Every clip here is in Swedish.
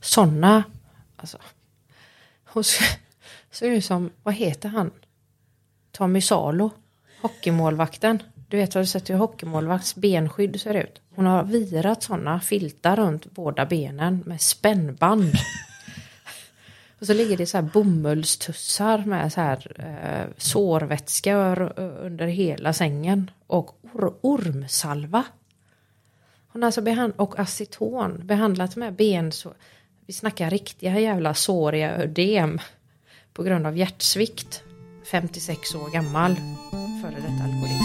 Sådana, alltså. Hon ser ser ut som, vad heter han? Tommy Salo, hockeymålvakten. Du vet vad du sätter hur hockeymålvakts benskydd ser ut. Hon har virat sådana filtar runt båda benen med spännband. Och så ligger det så här bomullstussar med så här eh, sårvätska eh, under hela sängen. Och or ormsalva. Hon har alltså behand och aceton behandlat med bensår vi snackar riktiga jävla såriga ödem på grund av hjärtsvikt. 56 år gammal, före detta alkoholist.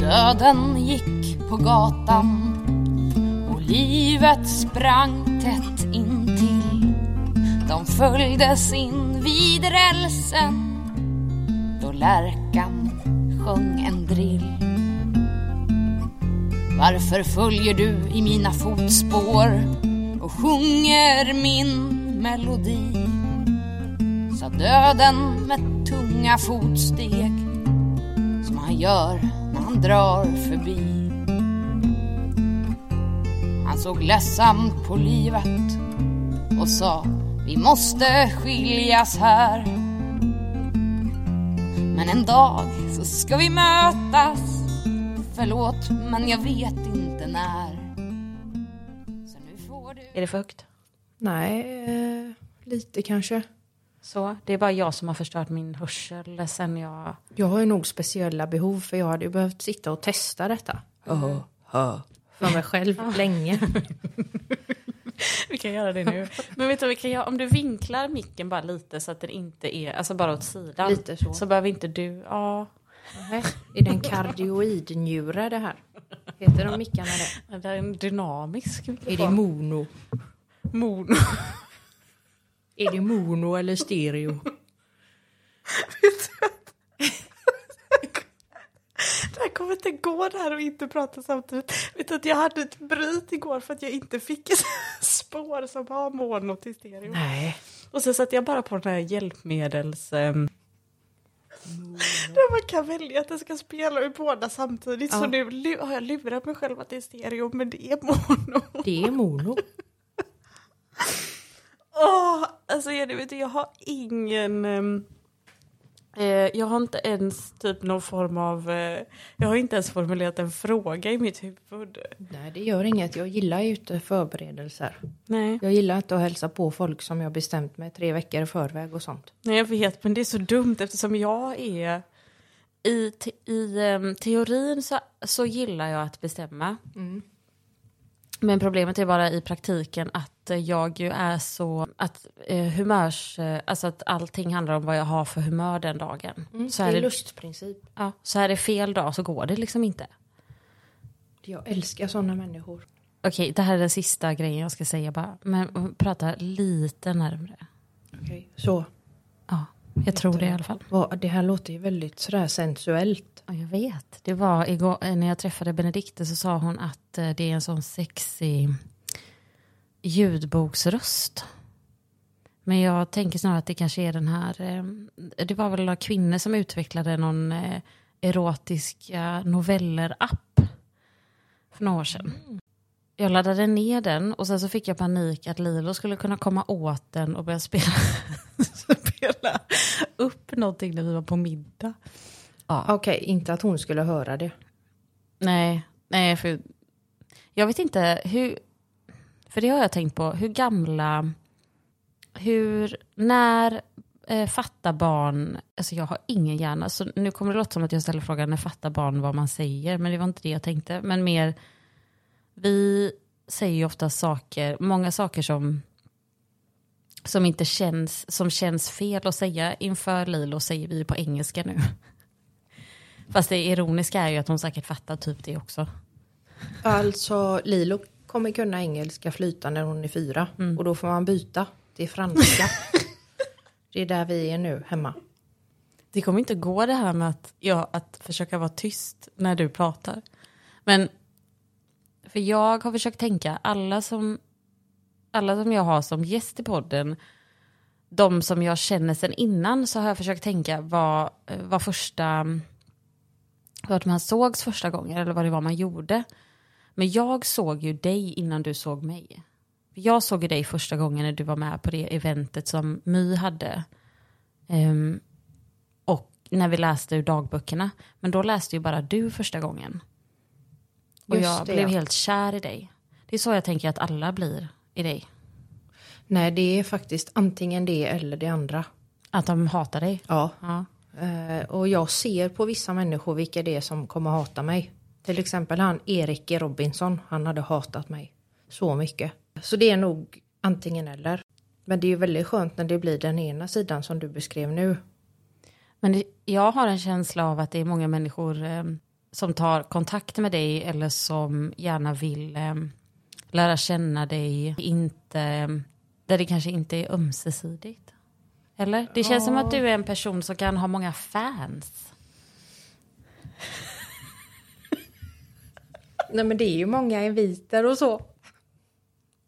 Döden gick på gatan och livet sprang tätt. De följdes in vid rälsen då lärkan sjöng en drill. Varför följer du i mina fotspår och sjunger min melodi? Sa döden med tunga fotsteg som han gör när han drar förbi. Han såg ledsamt på livet och sa vi måste skiljas här. Men en dag så ska vi mötas. Förlåt, men jag vet inte när. Så nu får du... Är det för högt? Nej, eh, lite kanske. Så, det är bara jag som har förstört min hörsel sen jag... Jag har ju nog speciella behov för jag hade ju behövt sitta och testa detta. Oh, oh. För mig själv länge. vi kan göra det nu. Men vet du, vi kan göra, om du vinklar micken bara lite så att den inte är, alltså bara åt sidan. Lite så. Så behöver inte du, ja. Nej. Är det en kardioidnjure det här? Heter de mickarna det? Det är en dynamisk Är det mono? Mono. Är det mono eller stereo? Det här kommer inte gå det här och inte prata samtidigt. Vet du att jag hade ett bryt igår för att jag inte fick ett spår som har mono till stereo. Nej. Och så satte jag bara på den här hjälpmedels... Um, där man kan välja att det ska spela ur båda samtidigt. Ja. Så nu har jag lurat mig själv att det är stereo men det är mono. Det är mono. Åh, alltså jag, vet, jag har ingen... ehm, eh, jag har inte ens typ någon form av... Eh, jag har inte ens formulerat en fråga i mitt huvud. Nej, det gör inget. Jag gillar ju inte förberedelser. Nej. Jag gillar inte att hälsa på folk som jag bestämt mig tre veckor i förväg och sånt. Nej, jag vet, men det är så dumt eftersom jag är... I, i ehm, teorin så, så gillar jag att bestämma. Men problemet är bara i praktiken att eh, jag ju är så... Att eh, humörs... Eh, alltså att allting handlar om vad jag har för humör den dagen. så, Mm, det är det, lustprincip. ja, så är det fel dag så går det liksom inte. Jag älskar sådana människor. Okej, det här är den sista grejen jag ska säga bara. Men prata lite närmre. Okej. Så, Ja, jag tror det i alla fall. det här låter ju väldigt sådär sensuellt. Ja, jag vet. Det var igår, eh, när jag träffade Benedikte så sa hon att eh, det är en sån sexig ljudboksröst. Men jag tänker snarare att det kanske är den här, eh, det var väl några kvinnor som utvecklade någon eh, erotiska noveller-app för några år sedan. Jag laddade ner den och sen så fick jag panik att Lilo skulle kunna komma åt den och börja spela, spela upp någonting när vi var på middag. Ja. Okej, inte att hon skulle höra det. Nej, nej, för jag vet inte hur, för det har jag tänkt på, hur gamla, hur, när eh, fattar barn, alltså jag har ingen hjärna, så nu kommer det låta som att jag ställer frågan när fattar barn vad man säger, men det var inte det jag tänkte, men mer, vi säger ju ofta saker, många saker som som inte känns, som känns fel att säga inför Lilo säger vi på engelska nu. Fast det ironiska är ju att hon säkert fattar typ det också. Alltså, Lilo kommer kunna engelska flytande när hon är fyra. Och då får man byta till franska. det är där vi är nu, hemma. Det kommer inte gå det här med att, ja, att försöka vara tyst när du pratar. Men för jag har försökt tänka, alla som, alla som jag har som gäst i podden, de som jag känner sen innan så har jag försökt tänka vad, vad första, vad man sågs första gången eller vad det var man gjorde. Men jag såg ju dig innan du såg mig. Jag såg ju dig första gången när du var med på det eventet som My hade. Ehm, och när vi läste ur dagböckerna. Men då läste ju bara du första gången. Och Just jag det, blev helt kär i dig. Det är så jag tänker att alla blir i dig. Nej, det är faktiskt antingen det eller det andra. Att de hatar dig. Ja. Ja. Eh, och jag ser på vissa människor vilka det är som kommer hata mig. Till exempel han Erik Robinson, han hade hatat mig så mycket. Så det är nog antingen eller. Men det är ju väldigt skönt när det blir den ena sidan som du beskrev nu. Men det, jag har en känsla av att det är många människor eh, som tar kontakt med dig eller som gärna vill eh, lära känna dig, inte, där det kanske inte är ömsesidigt. Eller? Det känns som att du är en person som kan ha många fans. Nej men det är ju många inviter och så.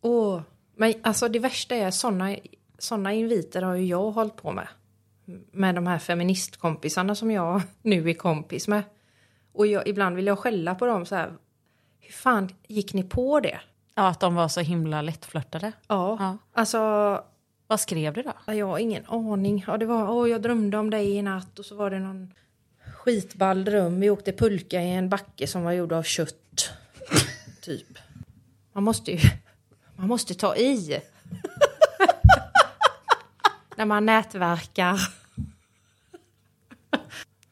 Åh, men alltså det värsta är såna, såna inviter har ju jag hållit på med. Med de här feministkompisarna som jag nu är kompis med. Och jag, ibland vill jag skälla på dem så här. Hur fan gick ni på det? Ja, att de var så himla lättflörtade. Ja, Ja. alltså Vad skrev du då? jag har ingen aning. Ja, det var, åh, jag drömde om dig i natt och så var det någon skitball dröm. Vi åkte pulka i en backe som var gjord av kött. Typ. Man måste ju, man måste ta i. När man nätverkar.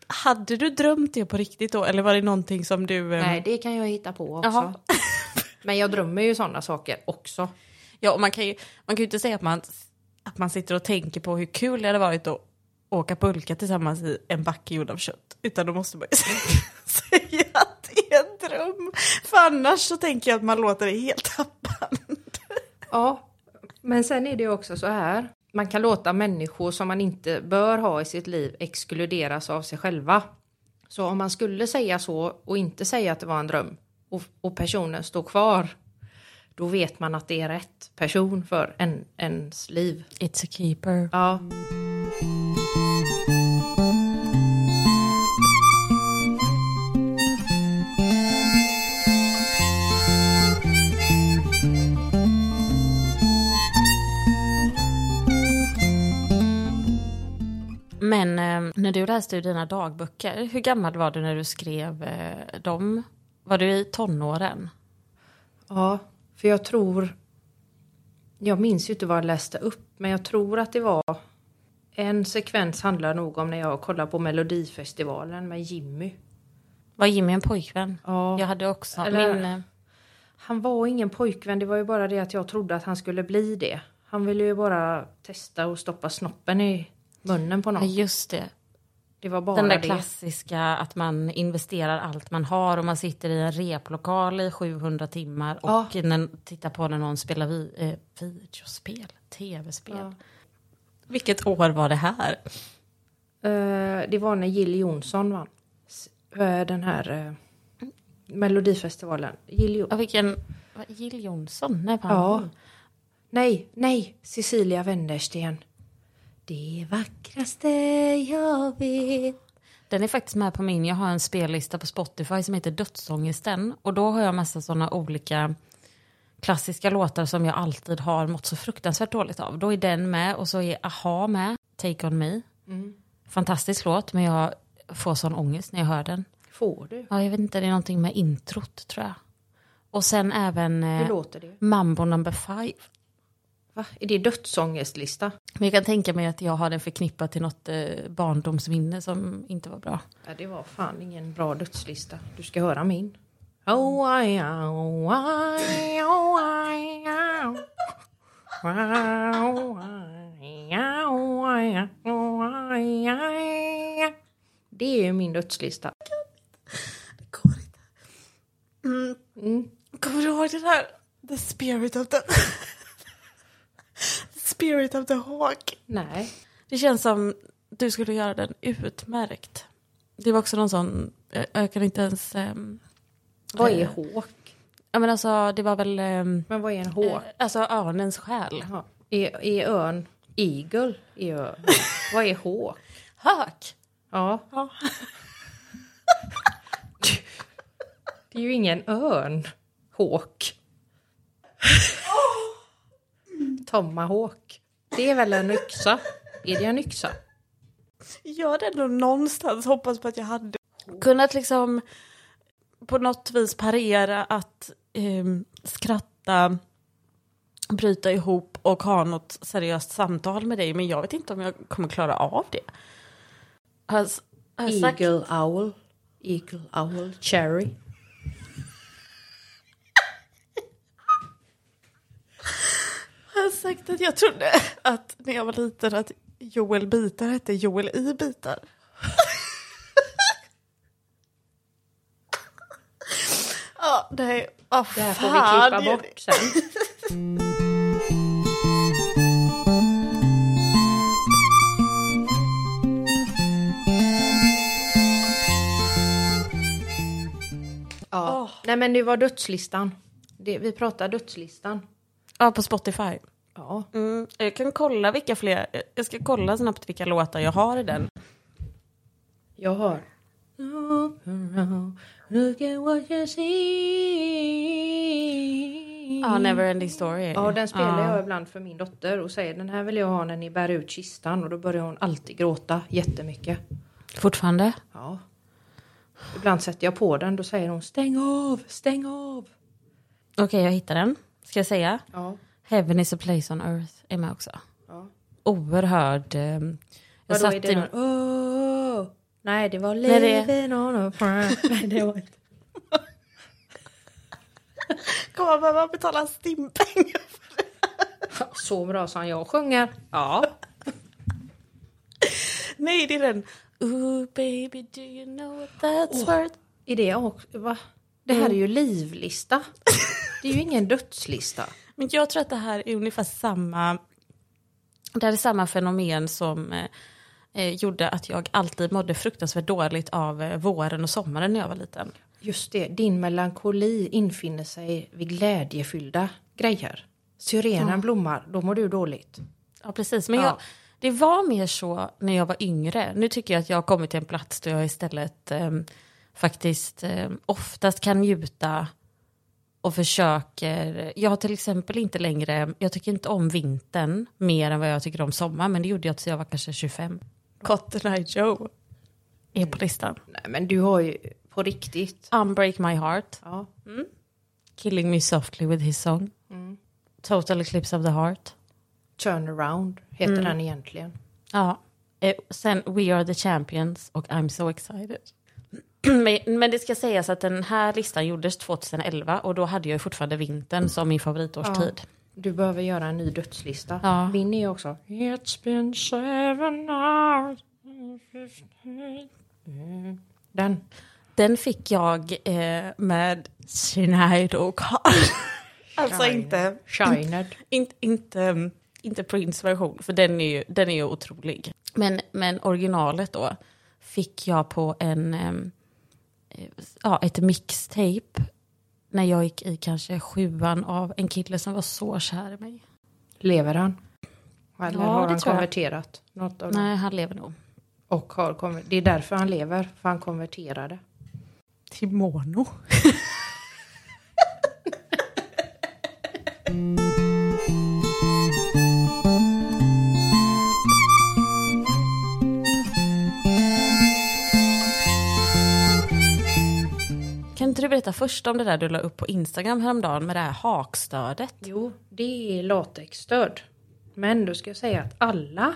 Hade du drömt det på riktigt då? Eller var det någonting som du... eh, Nej, det kan jag hitta på också. Jaha. Men jag drömmer ju sådana saker också. Ja, och man kan ju, man kan ju inte säga att man, att man sitter och tänker på hur kul det hade varit att åka pulka tillsammans i en backe gjord av kött. Utan då måste man ju säga dröm. För annars så tänker jag att man låter det helt tappad. Ja, men sen är det också så här. Man kan låta människor som man inte bör ha i sitt liv exkluderas av sig själva. Så om man skulle säga så och inte säga att det var en dröm och, och personen står kvar, då vet man att det är rätt person för en, ens liv. It's a keeper. Ja. Men eh, när du läste ur dina dagböcker, hur gammal var du när du skrev eh, dem? Var du i tonåren? Ja, för jag tror... Jag minns ju inte vad jag läste upp, men jag tror att det var... En sekvens handlar nog om när jag kollade på Melodifestivalen med Jimmy. Var Jimmy en pojkvän? Ja. Jag hade också Eller- min... eh, Han var ingen pojkvän, det var ju bara det att jag trodde att han skulle bli det. Han ville ju bara testa och stoppa snoppen i munnen på Ja, någon. just det. Det var bara Den där det. klassiska att man investerar allt man har och man sitter i en replokal i 700 timmar och Ja. tittar på när någon spelar vi, eh, videospel, tv-spel. Ja. Vilket år var det här? Eh, det var när Jill Johnson vann. Eh, den här eh, Melodifestivalen. Jill jo- Ja, vilken... Jill Johnson? När vann Ja. Nej, nej, Cecilia Wennersten. Det vackraste jag vet. Den är faktiskt med på min, jag har en spellista på Spotify som heter Dödsångesten. Och då har jag massa sådana olika klassiska låtar som jag alltid har mått så fruktansvärt dåligt av. Då är den med och så är Aha med, Take On Me. Fantastisk låt, men jag får sån ångest när jag hör den. Får du? Ja, jag vet inte, det är någonting med introt tror jag. Och sen även eh? Mambo number five. Va? Är det dödsångestlista? Men jag kan tänka mig att jag har den förknippad till något eh, barndomsminne som inte var bra. Ja, det var fan ingen bra dödslista. Du ska höra min. Oh, I, oh, I, oh, I, oh. Det är min dödslista. Det går inte. Mm. Kommer du ihåg den här? The spirit of the... spirit of the hawk. Nej. Det känns som du skulle göra den utmärkt. Det var också någon sån, jag, jag kan inte ens... ehm, Vad är eh, håk? Ja men alltså det var väl... ehm, Men vad är en håk? eh, alltså örnens själ. Jaha. Är, är örn Eagle är ju... Vad är hawk? Hök. Ja. Ja. Det är ju ingen örn. Hawk. Tomahawk. Det är väl en yxa? Är det en yxa? Jag hade ändå någonstans hoppats på att jag hade kunnat liksom på något vis parera att ehm, skratta, bryta ihop och ha något seriöst samtal med dig. Men jag vet inte om jag kommer klara av det. Har jag, s- har jag sagt, Eagle owl. Eagle owl cherry. har jag sagt att jag trodde att när jag var liten att Joel Bitar hette Joel i bitar. Ja, nej. Oh, Det här får vi klippa bort sen. Ja. Nej men det var dödslistan. Det, vi pratar dödslistan. Ja, på Spotify. Ja. Mm, jag kan kolla vilka fler, jag ska kolla snabbt vilka låtar jag har i den. Jag har. Look at what you see. Ja, Neverending Story. Ja, den spelar Ja. jag ibland för min dotter och säger den här vill jag ha när ni bär ut kistan och då börjar hon alltid gråta jättemycket. Fortfarande? Ja. Ibland sätter jag på den, då säger hon stäng av, stäng av. Okej, jag hittar den. Ska jag säga? Ja. Heaven is a place on earth är med också. ja. Oerhörd... Eh, jag Vadå är satt det i, någon, Åh! Nej, det var Nej, det- living on a prayer. Nej, det var inte. Kommer man behöva betala stimpengar? Så bra som jag sjunger. Ja. Nej, det är den. Ooh baby do you know what that's worth? Är det också, va? Det här är ju livlista. Det är ju ingen dödslista. Men jag tror att det här är ungefär samma... Det är samma fenomen som eh, eh, gjorde att jag alltid mådde fruktansvärt dåligt av eh, våren och sommaren när jag var liten. Just det, din melankoli infinner sig vid glädjefyllda grejer. Syrenen blommar, då mår du dåligt. Ja, precis. Men Ja. jag, det var mer så när jag var yngre. Nu tycker jag att jag har kommit till en plats där jag istället eh, faktiskt eh, oftast kan njuta och försöker. Jag har till exempel inte längre, jag tycker inte om vintern mer än vad jag tycker om sommar, men det gjorde jag tills jag var kanske 25. Cotton Eye Joe är på listan. Nej, men du har ju på riktigt. Unbreak My Heart, Ja. Killing Me Softly with His Song, Total Eclipse of the Heart. Turnaround heter den egentligen. Ja. Eh, sen We Are The Champions och I'm So Excited. Men, det ska sägas att den här listan gjordes 2011 och då hade jag fortfarande vintern som min favoritårstid. Du behöver göra en ny dödslista. Ja. Min är också. It's been seven hours. Mm. Den. Den fick jag eh, med Sinead O'Connor. alltså inte, Shined. inte, inte, inte Prince version, för den är ju, den är ju otrolig. Men, men originalet då fick jag på en, eh, ja, ett mixtape när jag gick i kanske sjuan av en kille som var så kär i mig. Lever han? Eller Ja, har det han konverterat? Något av dem? Nej, han lever nog. Och har konver- det är därför han lever, för han konverterade. Till mono. inte du berätta först om det där du la upp på Instagram häromdagen med det här hakstödet? Jo, det är latexstöd. Men då ska jag säga att alla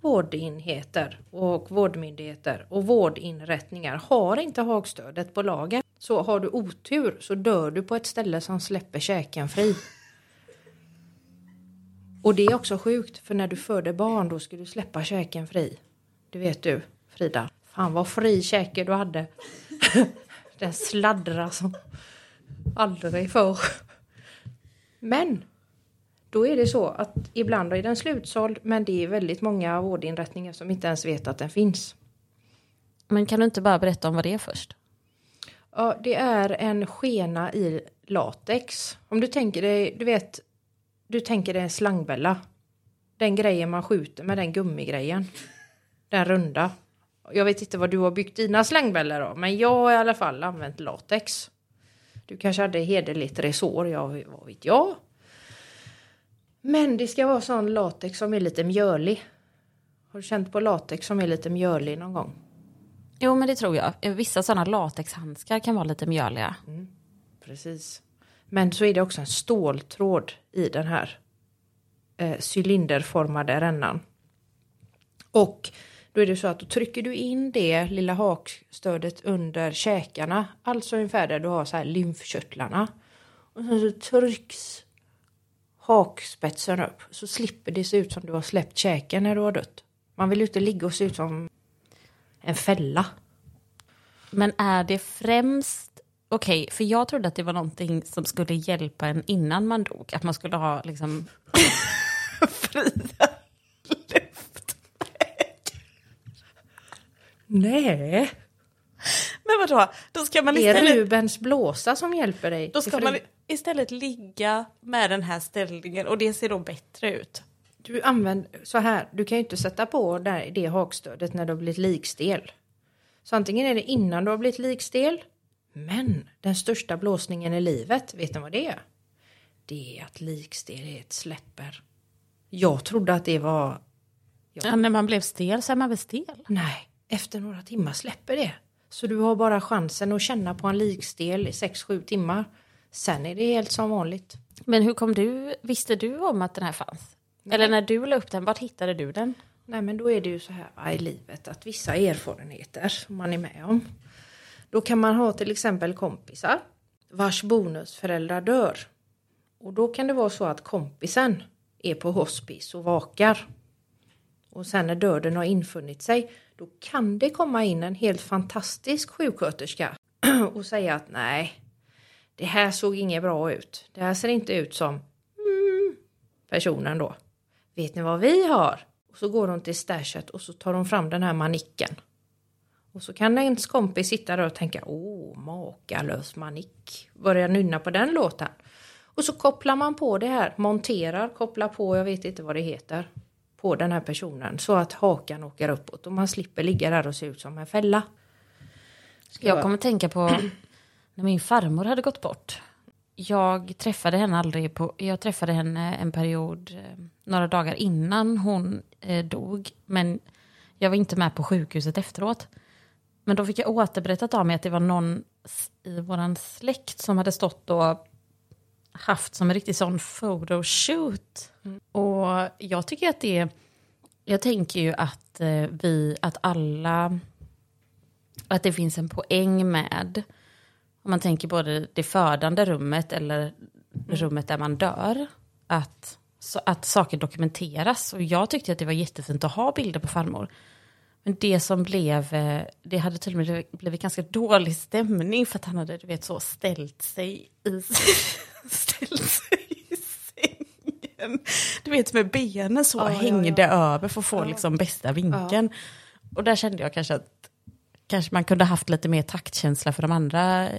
vårdenheter och vårdmyndigheter och vårdinrättningar har inte hakstödet på lager. Så har du otur så dör du på ett ställe som släpper käken fri. Och det är också sjukt för när du föder barn då ska du släppa käken fri. Det vet du Frida. Fan vad fri käke du hade. Den sladdrar som aldrig förr. Men då är det så att ibland är den slutsåld men det är väldigt många vårdinrättningar som inte ens vet att den finns. Men kan du inte bara berätta om vad det är först? Ja, det är en skena i latex. Om du tänker dig, du vet, du tänker dig en slangbella. Den grejen man skjuter med den gummigrejen. Den runda. Jag vet inte vad du har byggt dina slängbällor av, men jag har i alla fall använt latex. Du kanske hade hederligt resår, jag, vad vet jag. Men det ska vara sån latex som är lite mjölig. Har du känt på latex som är lite mjölig någon gång? Jo, men det tror jag. Vissa sådana latexhandskar kan vara lite mjöliga. Precis. Men så är det också en ståltråd i den här eh, cylinderformade rännan. Och då är det så att då trycker du in det lilla hakstödet under käkarna, alltså ungefär där du har så här lymfkörtlarna. Och sen så trycks hakspetsen upp så slipper det se ut som du har släppt käken när du har dött. Man vill ju inte ligga och se ut som en fälla. Men är det främst... Okej, för jag trodde att det var någonting som skulle hjälpa en innan man dog. Att man skulle ha liksom... fria Nej, Men vadå, då ska man det är istället, Rubens blåsa som hjälper dig. då ska man istället ligga med den här ställningen och det ser då bättre ut. Du använder så här, du kan ju inte sätta på det, det hakstödet när du har blivit likstel. Så antingen är det innan du har blivit likstel, men den största blåsningen i livet, vet ni vad det är? Det är att likstelhet släpper. Jag trodde att det var, Ja, när man blev stel så är man väl stel? nej, efter några timmar släpper det. Så du har bara chansen att känna på en likstel i 6-7 timmar. Sen är det helt som vanligt. Men hur kom du... Visste du om att den här fanns? Eller när du la upp den, vart hittade du den? Nej men då är det ju så här va, i livet att vissa erfarenheter som man är med om. Då kan man ha till exempel kompisar vars bonusföräldrar dör. Och då kan det vara så att kompisen är på hospice och vakar. Och sen när döden har infunnit sig då kan det komma in en helt fantastisk sjuksköterska och säga att nej, det här såg inget bra ut. Det här ser inte ut som mm, personen då. Vet ni vad vi har? Och så går hon till stashet och så tar hon fram den här manicken. Och så kan ens kompis sitta där och tänka, åh, makalös manick. Börja nynna på den låten. Och så kopplar man på det här, monterar, kopplar på, jag vet inte vad det heter, på den här personen. Så att hakan åker uppåt och man slipper ligga där och se ut som en fälla. Ska Jag kommer tänka på när min farmor hade gått bort. Jag träffade henne aldrig på... Jag träffade henne en period, eh, några dagar innan hon eh, dog. Men jag var inte med på sjukhuset efteråt. Men då fick jag återberättat av mig att det var någon i våran släkt som hade stått och haft som en riktig sån photoshoot. Och jag tycker att det... Jag tänker ju att eh, vi, att alla att det finns en poäng med, om man tänker både det födande rummet eller rummet där man dör, att, att saker dokumenteras. Och jag tyckte att det var jättefint att ha bilder på farmor. Men det som blev, eh, det hade tydligen blivit, blivit ganska dålig stämning för att han hade, du vet, så ställt sig i, ställt sig i sängen. Du vet med benen så Ja, ja, hängde ja. över för att få liksom bästa vinkeln. Och där kände jag kanske att kanske man kunde haft lite mer taktkänsla för de andra eh,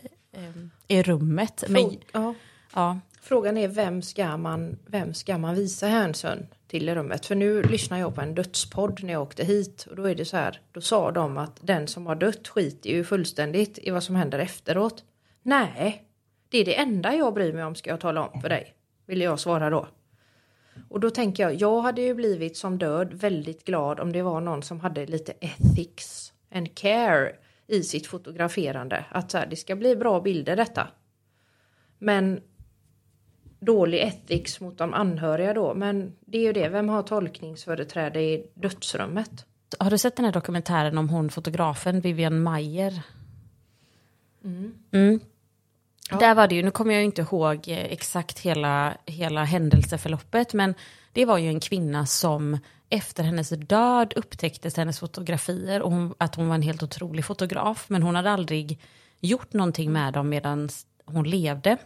i rummet. Men, ja. Frågan är vem ska man, vem ska man visa hänsyn till i rummet? För nu lyssnar jag på en dödspodd när jag åkte hit och då är det så här, då sa de att den som har dött skiter ju fullständigt i vad som händer efteråt. Nej, det är det enda jag bryr mig om ska jag tala om för dig, Ville jag svara då. Och då tänker jag, jag hade ju blivit som död väldigt glad om det var någon som hade lite ethics and care i sitt fotograferande. Att så här, det ska bli bra bilder detta. Men dålig ethics mot de anhöriga då. Men det är ju det, vem har tolkningsföreträde i dödsrummet? har du sett den här dokumentären om hon fotografen Vivian Mayer? Mm. Ja. Där var det ju, nu kommer jag inte ihåg exakt hela, hela händelseförloppet, men det var ju en kvinna som efter hennes död upptäcktes hennes fotografier och hon, att hon var en helt otrolig fotograf, men hon hade aldrig gjort någonting med dem medan hon levde.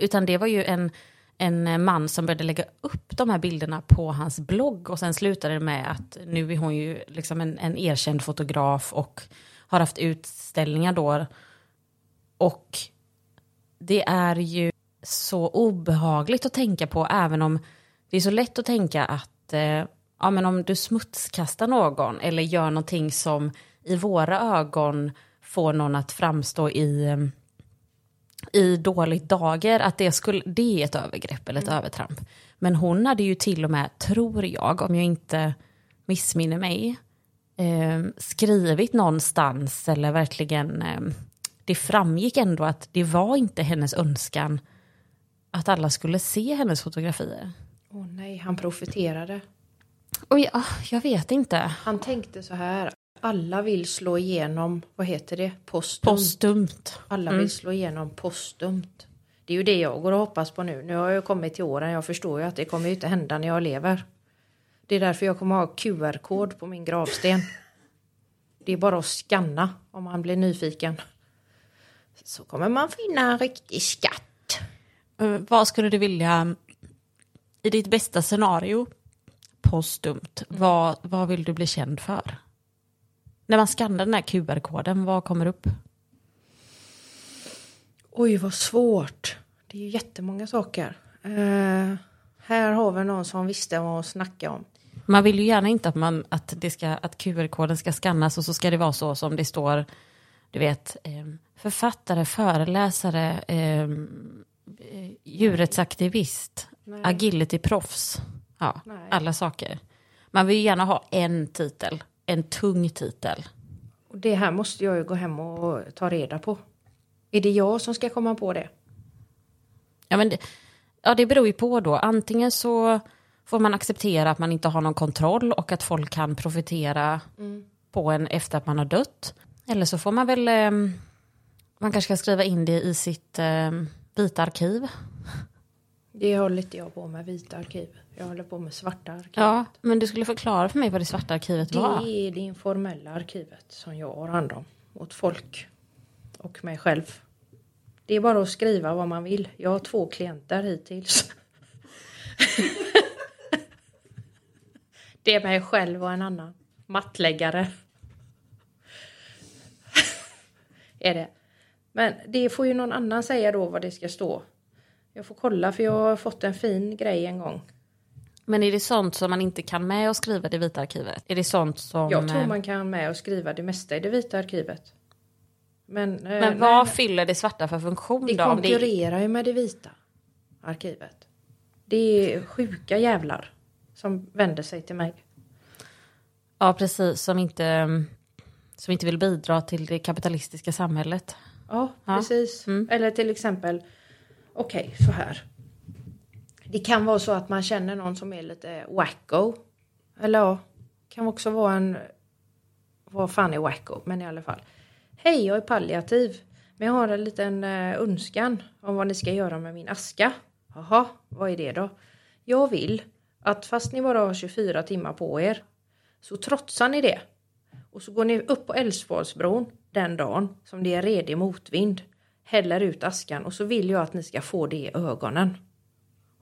Utan det var ju en, en man som började lägga upp de här bilderna på hans blogg och sen slutade det med att nu är hon ju liksom en, en erkänd fotograf och har haft utställningar då. Och det är ju så obehagligt att tänka på även om det är så lätt att tänka att eh, ja, men om du smutskastar någon eller gör någonting som i våra ögon får någon att framstå i, eh, i dåligt dager, att det, skulle, det är ett övergrepp eller ett övertramp. Men hon hade ju till och med, tror jag, om jag inte missminner mig, eh, skrivit någonstans eller verkligen, eh, det framgick ändå att det var inte hennes önskan att alla skulle se hennes fotografier. Åh nej, han profiterade. Och jag, jag vet inte. Han tänkte så här. Alla vill slå igenom, vad heter det? Postum. Postumt. Alla vill slå igenom postumt. Det är ju det jag går och hoppas på nu. Nu har jag kommit till åren. Jag förstår ju att det kommer inte hända när jag lever. Det är därför jag kommer ha QR-kod på min gravsten. Det är bara att scanna om man blir nyfiken. Så kommer man finna en riktig skatt. Eh, vad skulle du vilja, i ditt bästa scenario, postumt, vad, vad vill du bli känd för? När man skannar den här QR-koden, vad kommer upp? Oj, vad svårt. Det är ju jättemånga saker. Eh, här har vi någon som visste vad hon snackade om. Man vill ju gärna inte att, man, att, det ska, att QR-koden ska skannas och så ska det vara så som det står, du vet, eh, författare, föreläsare, eh, djurrättsaktivist, agility-proffs, ja, Nej. alla saker. Man vill ju gärna ha en titel, en tung titel. Det här måste jag ju gå hem och ta reda på. Är det jag som ska komma på det? Ja, men det, ja, det beror ju på då. Antingen så får man acceptera att man inte har någon kontroll och att folk kan profitera på en efter att man har dött. Eller så får man väl, eh, man kanske ska skriva in det i sitt eh, vita arkiv. Det håller inte jag på med, vita arkiv. Jag håller på med svarta arkiv. Ja, men du skulle förklara för mig vad det svarta arkivet var. Det är det informella arkivet som jag har hand om. Åt folk. Och mig själv. Det är bara att skriva vad man vill. Jag har två klienter hittills. det är mig själv och en annan. Mattläggare. är det. Men det får ju någon annan säga då vad det ska stå. Jag får kolla för jag har fått en fin grej en gång. Men är det sånt som man inte kan med och skriva i det vita arkivet? Är det sånt som... Jag tror eh, man kan med och skriva det mesta i det vita arkivet. Men, eh, Men vad fyller det svarta för funktion det då? Det, konkurrerar ju med det vita arkivet. Det är sjuka jävlar som vänder sig till mig. ja, precis. Som inte, som inte vill bidra till det kapitalistiska samhället. Ja, Ja. precis. Eller till exempel, okej, så här. Det kan vara så att man känner någon som är lite wacko. Eller ja, kan också vara en... Vad fan är wacko? Men i alla fall. Hej, jag är palliativ. Men jag har en liten eh, önskan om vad ni ska göra med min aska. Jaha, vad är det då? Jag vill att fast ni bara har 24 timmar på er så trotsar ni det. Och så går ni upp på Älvsborgsbron den dagen som det är redig motvind. Häller ut askan och så vill jag att ni ska få det i ögonen.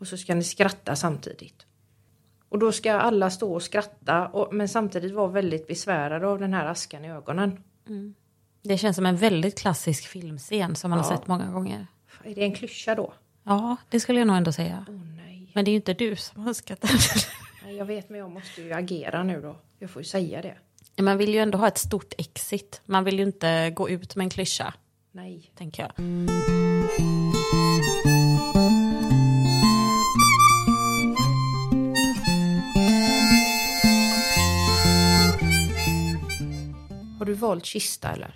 Och så ska ni skratta samtidigt. Och då ska alla stå och skratta och, men samtidigt vara väldigt besvärade av den här askan i ögonen. Det känns som en väldigt klassisk filmscen som man har Ja. sett många gånger. Är det en klyscha då? Ja, det skulle jag nog ändå säga. Nej. Men det är ju inte du som har önskat den. nej. Jag vet men jag måste ju agera nu då. Jag får ju säga det. Man vill ju ändå ha ett stort exit. Man vill ju inte gå ut med en klyscha, Nej. tänker jag. Har du valt kista eller?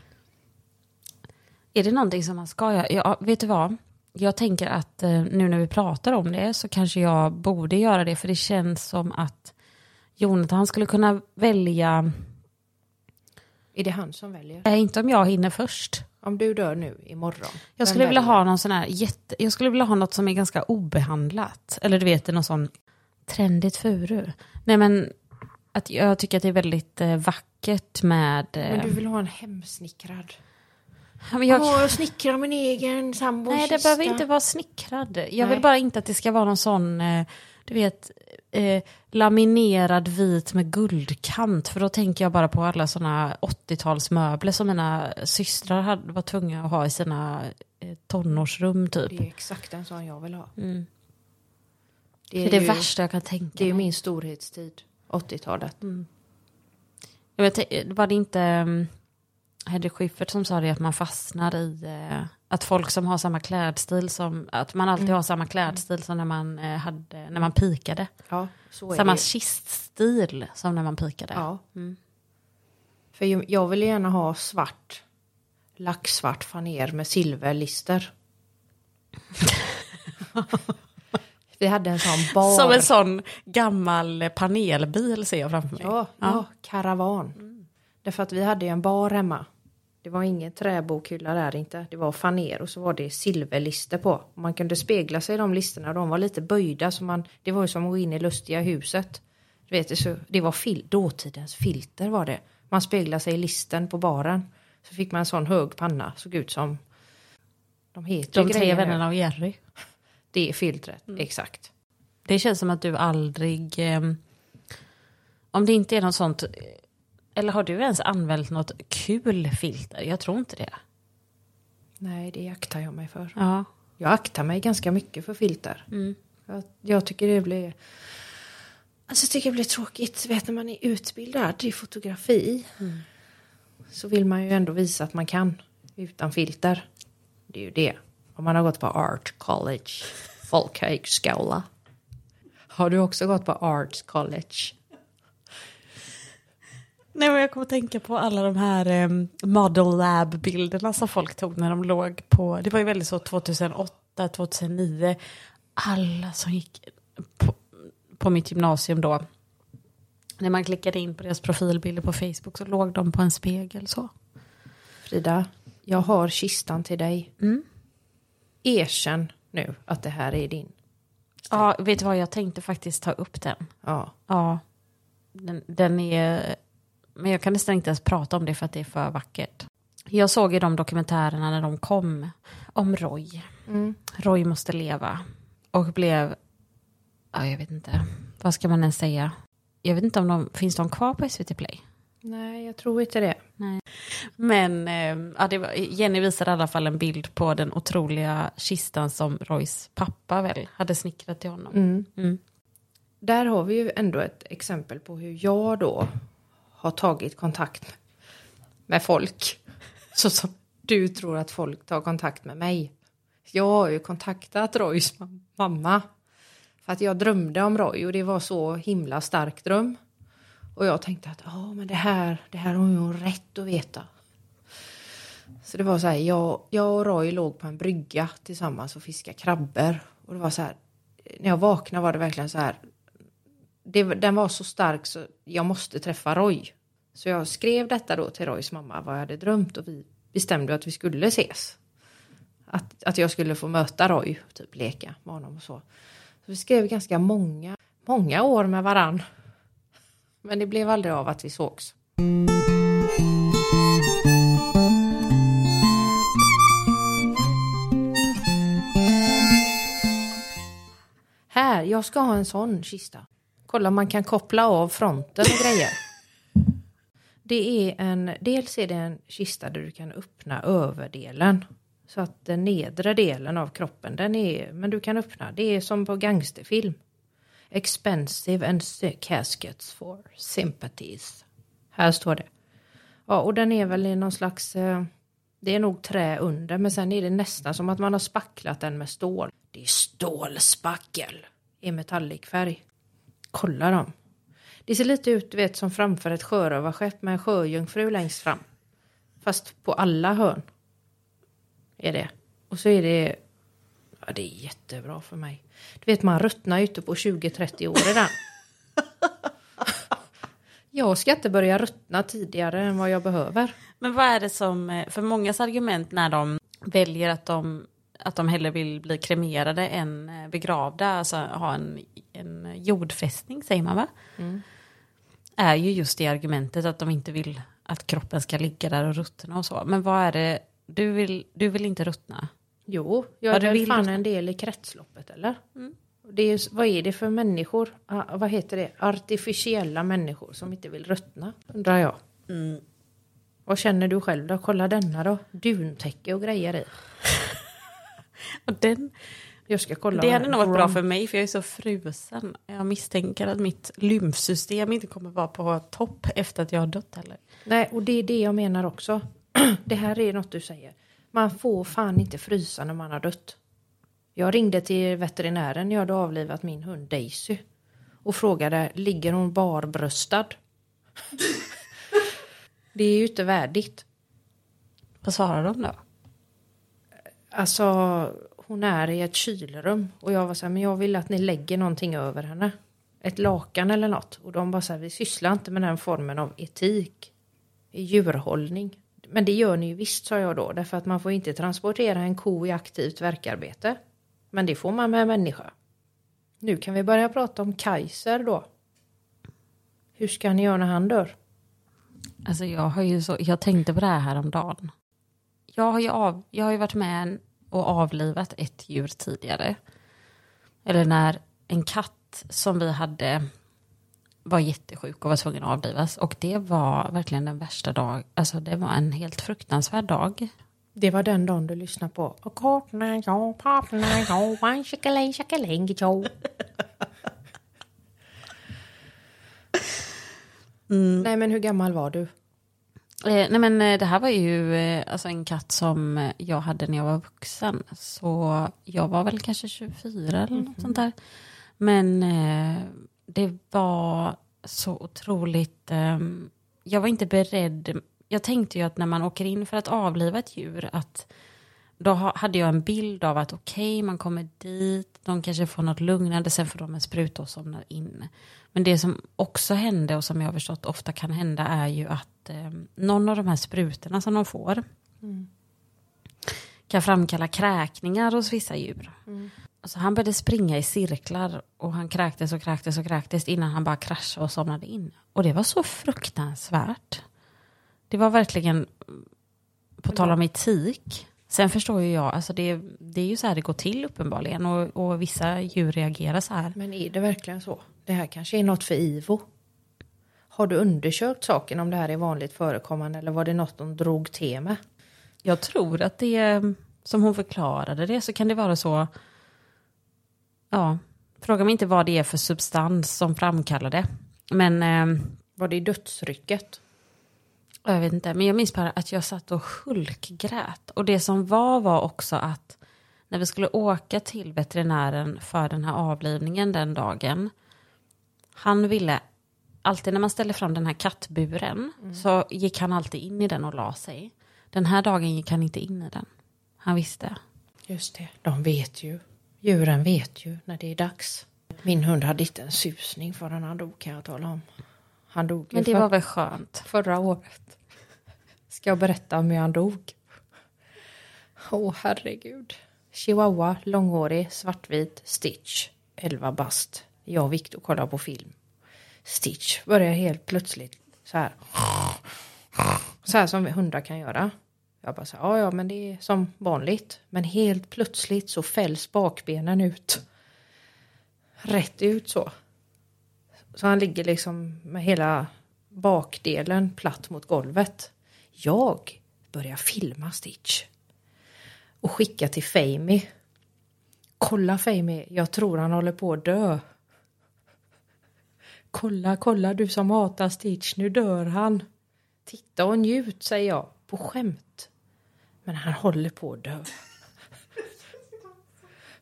Är det någonting som man ska göra? Ja, vet du vad? Jag tänker att eh, nu när vi pratar om det så kanske jag borde göra det för det känns som att Jonathan skulle kunna välja, Är det han som väljer? nej inte om jag hinner först. Om du dör nu imorgon. Jag skulle vilja ha någon sån här jätte, jag skulle vilja ha något som är ganska obehandlat. Eller du vet, någon sån trendigt furu. Nej men, att jag tycker att det är väldigt eh, vackert med... Eh, Men du vill ha en hemsnickrad? ja, men jag, Åh, jag snickrar min egen sambos Nej, det behöver inte vara snickrad. Jag Nej. vill bara inte att det ska vara någon sån, eh, du vet, eh, laminerad vit med guldkant. För då tänker jag bara på alla såna 80-talsmöbler som mina systrar hade, var tvungna att ha i sina eh, tonårsrum typ. Det är exakt en sån jag vill ha. Mm. Det Det är, är det ju, värsta jag kan tänka det är mig. min storhetstid, 80-talet. Jag vet, var det inte um, Hedde Schyffert som sa det att man fastnar i eh, att folk som har samma klädstil som, att man alltid har samma klädstil som när man eh, hade, när man pikade. Ja, Samma det. kiststil som när man pikade. Ja. Mm. För jag vill gärna ha svart, lacksvart faner med silverlister. Vi hade en sån bar. Som en sån gammal panelbil ser jag framför mig. Ja, ja. karavan. Därför att vi hade ju en bar hemma. Det var ingen träbokhylla där inte. Det var faner och så var det silverlister på. Och Man kunde spegla sig i de listerna. De var lite böjda. Så man, det var ju som att gå in i lustiga huset. Du vet, det så, det var fil, dåtidens filter var det. Man speglade sig i listen på baren. Så fick man en sån hög panna. Såg ut som... De heter De tre vännerna av Jerry. Det är filtret, exakt. Det känns som att du aldrig, eh, om det inte är något sånt, eller har du ens använt något kul filter? Jag tror inte det. Nej, det aktar jag mig för. Ja. Jag aktar mig ganska mycket för filter. Jag, jag tycker det blir... Alltså jag tycker det blir tråkigt. Vet när man är utbildad i fotografi. Så vill man ju ändå visa att man kan utan filter. Det är ju det. Om man har gått på Art College, folkhögskola. Har du också gått på Art College? Nej, men jag kommer att tänka på alla de här eh, model lab-bilderna som folk tog när de låg på, det var ju väldigt så 2008, 2009, alla som gick på, på mitt gymnasium då, när man klickade in på deras profilbilder på Facebook så låg de på en spegel så. Frida, jag har kistan till dig. Mm. Erkänn nu att det här är din. Ja, vet du vad, jag tänkte faktiskt ta upp den. Ja. Ja, den, den är... Men jag kan nästan inte ens prata om det för att det är för vackert. Jag såg ju de dokumentärerna när de kom om Roy. Roy måste leva. Och blev... Ja, jag vet inte. Vad ska man ens säga? Jag vet inte om de... Finns de kvar på SVT Play? Nej, jag tror inte det. Men eh, ja, var, Jenny visade i alla fall en bild på den otroliga kistan som Roys pappa väl hade snickrat till honom. Mm. Där har vi ju ändå ett exempel på hur jag då har tagit kontakt med folk. Så som du tror att folk tar kontakt med mig. Jag har ju kontaktat Roys mam- mamma. För att jag drömde om Roy och det var så himla stark dröm. Och jag tänkte att ja, men det här, det här har hon rätt att veta. Så det var så här, jag, jag och Roy låg på en brygga tillsammans och fiskade krabbor. Och det var så här, när jag vaknade var det verkligen så här, det, den var så stark så jag måste träffa Roy. Så jag skrev detta då till Roys mamma vad jag hade drömt och vi bestämde att vi skulle ses. Att, att jag skulle få möta Roy typ leka med honom och så. Så vi skrev ganska många, många år med varann. Men det blev aldrig av att vi sågs. Här, jag ska ha en sån kista. Kolla, man kan koppla av fronten och grejer. Det är en, dels är det en kista där du kan öppna överdelen. Så att den nedre delen av kroppen, den är, men du kan öppna. Det är som på gangsterfilm. Expensive and sick caskets for sympathies. Här står det. Ja, och den är väl i någon slags... Eh, det är nog trä under, men sen är det nästan som att man har spacklat den med stål. Det är stålspackel i metallicfärg. Kolla dem. Det ser lite ut, du vet, som framför ett sjörövarskepp med en sjöjungfru längst fram. Fast på alla hörn. Är det. Och så är det... Ja, det är jättebra för mig. Du vet, man ruttnar ute på 20-30 år den. Jag ska inte börja ruttna tidigare än vad jag behöver. Men vad är det som, eh, för mångas argument när de väljer att de, att de hellre vill bli kremerade än eh, begravda, alltså ha en, en jordfästning säger man va? Är ju just det argumentet att de inte vill att kroppen ska ligga där och ruttna och så. Men vad är det, du vill, du vill inte ruttna? Jo, jag Ja, är väl vill fan en del i kretsloppet, eller? Det är, vad är det för människor? Ah, vad heter det? Artificiella människor som inte vill ruttna, undrar jag. Vad känner du själv då? Kolla denna då. Duntäcke och grejer i. Och den, Jag ska kolla. Det hade nog varit bra för mig för jag är så frusen. Jag misstänker att mitt lymfsystem inte kommer vara på topp efter att jag har dött heller. Nej, och det är det jag menar också. Det här är något du säger. Man får fan inte frysa när man har dött. Jag ringde till veterinären när jag hade avlivat min hund Daisy. Och frågade, ligger hon barbröstad? det är ju inte värdigt. Vad svarar de då? Alltså, hon är i ett kylrum. Och jag var så här, men jag vill att ni lägger någonting över henne. Ett lakan eller något. Och de bara så här, vi sysslar inte med den formen av etik. I djurhållning. Men det gör ni ju visst, sa jag då. Därför att man får inte transportera en ko i aktivt verkarbete. Men det får man med en människa. Nu kan vi börja prata om Kaiser då. Hur ska ni göra när han dör? Alltså jag har ju så, jag tänkte på det här häromdagen. Jag har ju, av, jag har ju varit med och avlivat ett djur tidigare. Eller när en katt som vi hade var jättesjuk och var tvungen att avlivas. Och det var verkligen den värsta dag. Alltså det var en helt fruktansvärd dag. Det var den dagen du lyssnade på. Jo. Nej men hur gammal var du? Eh, nej men eh, det här var ju eh, alltså en katt som jag hade när jag var vuxen. Så jag var väl kanske 24 eller något sånt där. Men eh, det var så otroligt... Eh, jag var inte beredd. Jag tänkte ju att när man åker in för att avliva ett djur att då ha- hade jag en bild av att okej, man kommer dit, de kanske får något lugnande, sen får de en spruta och somnar in. Men det som också hände och som jag har förstått ofta kan hända är ju att eh, någon av de här sprutorna som de får kan framkalla kräkningar hos vissa djur. Alltså han började springa i cirklar och han kräktes och kräktes och kräktes innan han bara kraschade och somnade in. Och det var så fruktansvärt. Det var verkligen, på tal om etik, sen förstår ju jag, alltså det, det är ju så här det går till uppenbarligen och, och vissa djur reagerar så här. Men är det verkligen så? Det här kanske är något för IVO? Har du undersökt saken om det här är vanligt förekommande eller var det något de drog till med? Jag tror att det som hon förklarade det, så kan det vara så, ja, fråga mig inte vad det är för substans som framkallar det. Men eh, Var det dödsrycket? jag vet inte, men jag minns bara att jag satt och hulkgrät. Och det som var var också att när vi skulle åka till veterinären för den här avlivningen den dagen, han ville, alltid när man ställer fram den här kattburen, så gick han alltid in i den och la sig. Den här dagen gick han inte in i den. Han visste. Just det, de vet ju. Djuren vet ju när det är dags. Min hund hade inte en susning förrän han dog kan jag tala om. Han dog Men det för- var väl skönt. förra året. Ska jag berätta om hur han dog? Åh herregud. Chihuahua, långhårig, svartvit, Stitch, 11 bast. Jag och Victor kollar på film. Stitch börjar helt plötsligt så här. Så här som hundar kan göra. Jag bara så ja ja men det är som vanligt. Men helt plötsligt så fälls bakbenen ut. Rätt ut så. Så han ligger liksom med hela bakdelen platt mot golvet. Jag börjar filma Stitch. Och skicka till Famey. Kolla Famey, jag tror han håller på att dö. Kolla, kolla du som hatar Stitch, nu dör han. Titta och njut, säger jag, på skämt. Men han håller på att dö.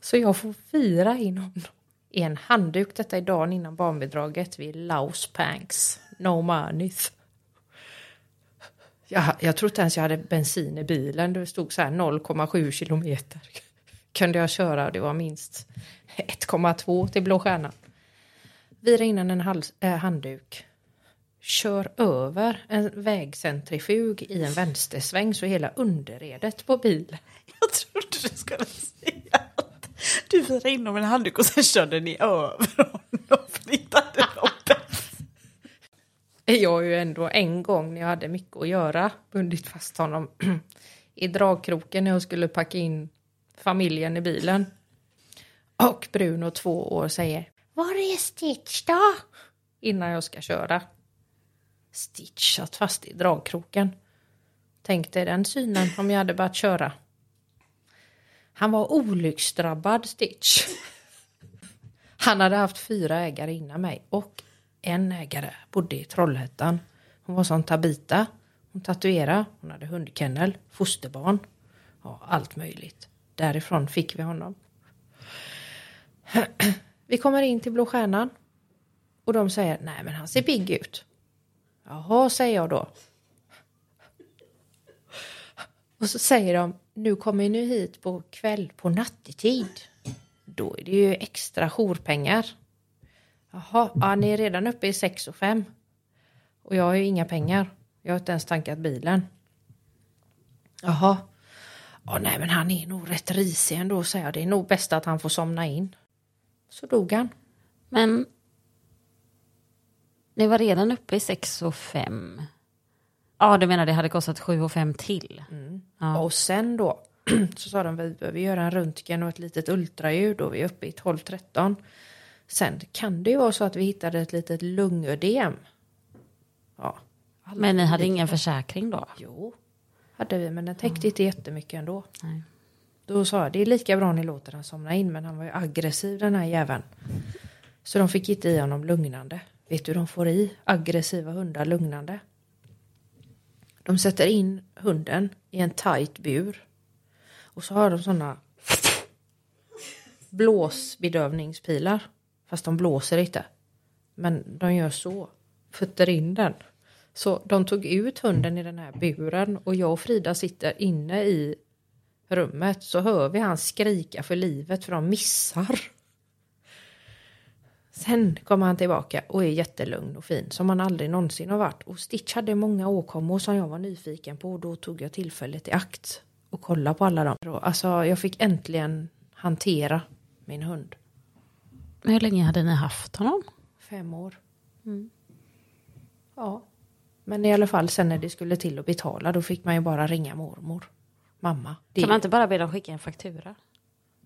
Så jag får fira in honom i en handduk. Detta är dagen innan barnbidraget vid Laos Panks. No money. Jag, jag tror inte ens jag hade bensin i bilen. Det stod så här 0,7 kilometer. Kunde jag köra. Det var minst 1,2 till Blå Stjärnan. Vira in en hals, äh, handduk. Kör över en vägcentrifug i en vänstersväng så hela underredet på bilen. Jag trodde du skulle säga att du virade in om en handduk och sen körde ni över honom för ni inte hade. Jag har ju ändå en gång när jag hade mycket att göra bundit fast honom i dragkroken när jag skulle packa in familjen i bilen. Och Bruno två år säger Var är Stitch då? Innan jag ska köra. Stitch satt fast i dragkroken. Tänk dig den synen om jag hade börjat köra. Han var olycksdrabbad Stitch. Han hade haft fyra ägare innan mig och en ägare bodde i Trollhättan. Hon var som Tabita. Hon tatuerade, hon hade hundkennel, fosterbarn. Ja, allt möjligt. Därifrån fick vi honom. Vi kommer in till Blå Stjärnan. Och de säger, nej men han ser pigg ut. Jaha, säger jag då. Och så säger de, nu kommer ni hit på kväll, på nattetid. Då är det ju extra jourpengar. Jaha, ja, ni är redan uppe i 6 och 5. Och jag har ju inga pengar. Jag har inte ens tankat bilen. Jaha. Ja, nej, men han är nog rätt risig ändå, säger jag. Det är nog bäst att han får somna in. Så dog han. Men ni var redan uppe i 6 och 5. Ja, du menar det hade kostat 7 och 5 till? Ja. Och sen då så sa de vi behöver göra en röntgen och ett litet ultraljud och vi är uppe i 12-13. Sen kan det ju vara så att vi hittade ett litet lungödem. Ja. Men ni hade ingen försäkring då? Jo, hade vi, men den täckte inte jättemycket ändå. Nej. Då sa jag, det är lika bra ni låter den somna in, men han var ju aggressiv den här jäveln. Så de fick inte i honom lugnande. Vet du, hur de får i aggressiva hundar lugnande. De sätter in hunden i en tight bur. Och så har de sådana blåsbedövningspilar. Fast de blåser inte. Men de gör så. Fötter in den. Så de tog ut hunden i den här buren och jag och Frida sitter inne i rummet så hör vi han skrika för livet för de missar. Sen kommer han tillbaka och är jättelugn och fin som han aldrig någonsin har varit. Och Stitch hade många åkommor som jag var nyfiken på och då tog jag tillfället i akt och kolla på alla dem. Alltså jag fick äntligen hantera min hund. Hur länge hade ni haft honom? Fem år. Ja. Men i alla fall sen när det skulle till att betala då fick man ju bara ringa mormor. Mamma. Det, Kan man inte bara be dem skicka en faktura?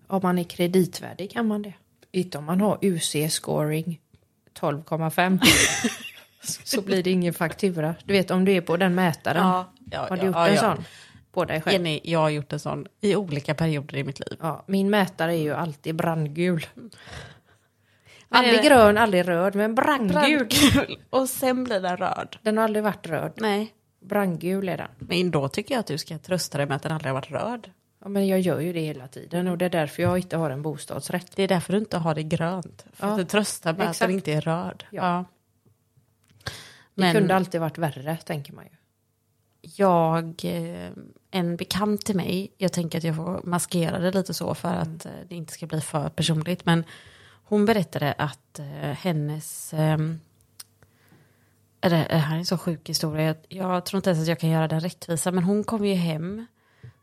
Om man är kreditvärdig kan man det. Inte om man har UC-scoring 12,5. så blir det ingen faktura. Du vet om du är på den mätaren. ja, har du gjort en sån? På dig själv? Jenny, jag har gjort en sån i olika perioder i mitt liv. Ja, min mätare är ju alltid brandgul. Aldrig det- grön, aldrig röd, men brandgul. Brandgul. Och sen blir den röd. Den har aldrig varit röd. Nej. Brandgul är den. Men då tycker jag att du ska trösta dig med att den aldrig har varit röd. Ja, men jag gör ju det hela tiden och det är därför jag inte har en bostadsrätt. Det är därför du inte har det grönt. För Ja, att du tröstar med att exakt. den inte är röd. Ja. Det Men- kunde alltid varit värre, tänker man ju. Jag, eh, en bekant till mig, jag tänker att jag får maskera det lite så för att eh, det inte ska bli för personligt. Men hon berättade att eh, hennes, eh, det, det här är en så sjuk historia, jag, jag tror inte ens att jag kan göra den rättvisa, men hon kom ju hem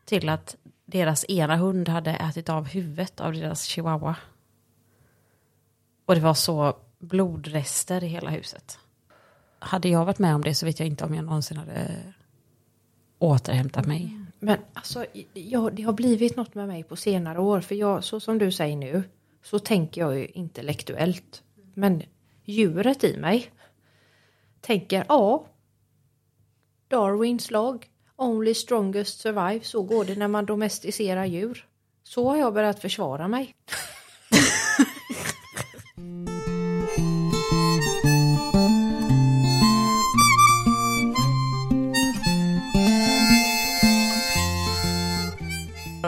till att deras ena hund hade ätit av huvudet av deras chihuahua. Och det var så blodrester i hela huset. Hade jag varit med om det så vet jag inte om jag någonsin hade återhämtat mig. Men alltså, ja, det har blivit något med mig på senare år. För jag, så som du säger nu, så tänker jag ju intellektuellt. Men djuret i mig tänker, ja, Darwins lag, only strongest survive, så går det när man domesticerar djur. Så har jag börjat försvara mig.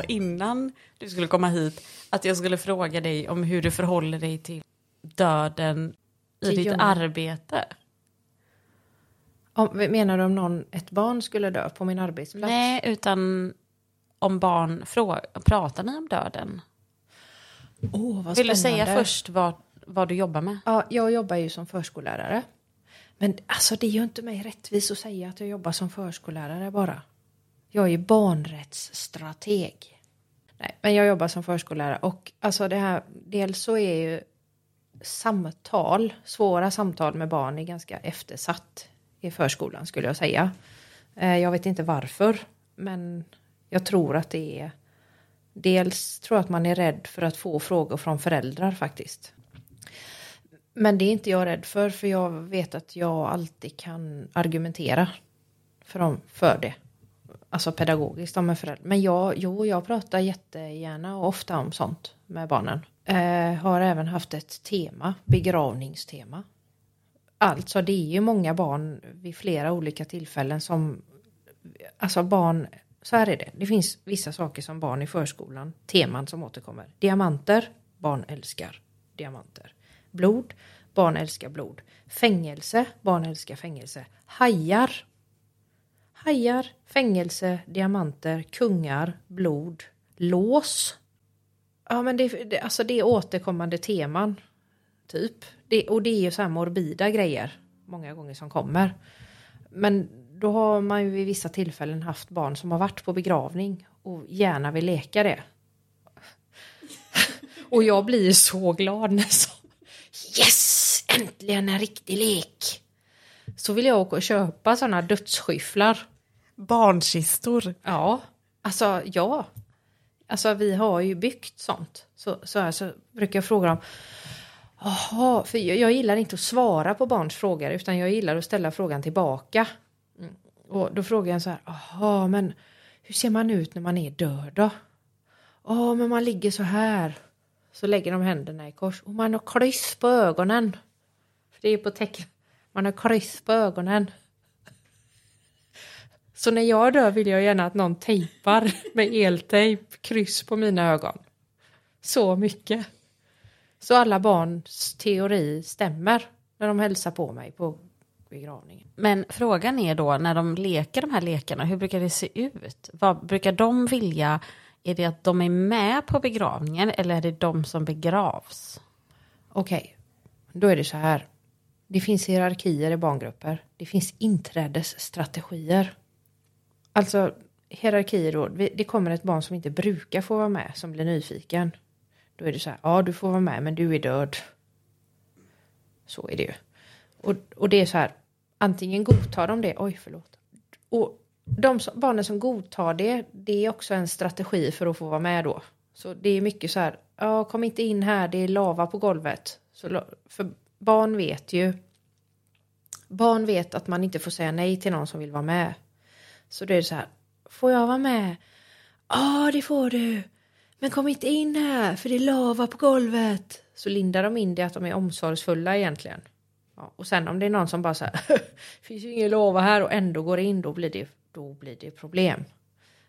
Innan du skulle komma hit, att jag skulle fråga dig om hur du förhåller dig till döden i Till ditt djungeln. arbete. Om, menar du om någon, ett barn skulle dö på min arbetsplats? Nej, utan om barn frå- pratar ni om döden? Åh, vad Vill du säga spännande. först vad, vad du jobbar med? Ja, jag jobbar ju som förskollärare. Men alltså det är ju inte mig rättvist att säga att jag jobbar som förskollärare bara. Jag är barnrättsstrateg. Nej, men jag jobbar som förskollärare och alltså det här, dels så är ju samtal, svåra samtal med barn är ganska eftersatt i förskolan skulle jag säga. Eh, jag vet inte varför, men jag tror att det är Dels tror jag att man är rädd för att få frågor från föräldrar faktiskt. Men det är inte jag rädd för, för jag vet att jag alltid kan argumentera för, dem, för det. Alltså pedagogiskt om en förälder. Men jag, jo, jag pratar jättegärna och ofta om sånt med barnen. Eh, har även haft ett tema, begravningstema. Alltså det är ju många barn vid flera olika tillfällen som, alltså barn, så här är det. Det finns vissa saker som barn i förskolan, teman som återkommer. Diamanter, barn älskar diamanter. Blod, barn älskar blod. Fängelse, barn älskar fängelse. Hajar, hajar, fängelse, diamanter, kungar, blod, lås. Ja men det, det, alltså det är återkommande teman. Typ. Det, och det är ju så här morbida grejer många gånger som kommer. Men då har man ju vid vissa tillfällen haft barn som har varit på begravning och gärna vill leka det. och jag blir så glad när så Yes! Äntligen en riktig lek! Så vill jag åka och köpa sådana dödsskyfflar. Barnkistor. Ja, alltså ja. Alltså vi har ju byggt sånt. Så, så, här, så brukar jag fråga dem. Jaha, för jag, jag gillar inte att svara på barns frågor utan jag gillar att ställa frågan tillbaka. Mm, och då frågar jag så här. Jaha, men hur ser man ut när man är död då? Ja, men man ligger så här. Så lägger de händerna i kors. Och man har kryss på ögonen. För det är på tecken. Man har kryss på ögonen. Så när jag dör vill jag gärna att någon tejpar med eltejp kryss på mina ögon. Så mycket. Så alla barns teori stämmer när de hälsar på mig på begravningen. Men frågan är då när de leker de här lekarna, hur brukar det se ut? Vad brukar de vilja? Är det att de är med på begravningen eller är det de som begravs? Okej, då är det så här. Det finns hierarkier i barngrupper. Det finns inträdesstrategier. Alltså hierarkier då. Det kommer ett barn som inte brukar få vara med som blir nyfiken. Då är det så här. Ja, du får vara med, men du är död. Så är det ju. Och, och det är så här. Antingen godtar de det. Oj, förlåt. Och de som, barnen som godtar det, det är också en strategi för att få vara med då. Så det är mycket så här. Ja, kom inte in här. Det är lava på golvet. Så, för barn vet ju. Barn vet att man inte får säga nej till någon som vill vara med. Så det är så här. Får jag vara med? Ja, det får du. Men kom inte in här för det är lava på golvet. Så lindar de in det att de är omsorgsfulla egentligen. Ja, och sen om det är någon som bara så här. finns ju ingen lava här och ändå går in. Då blir det, då blir det problem.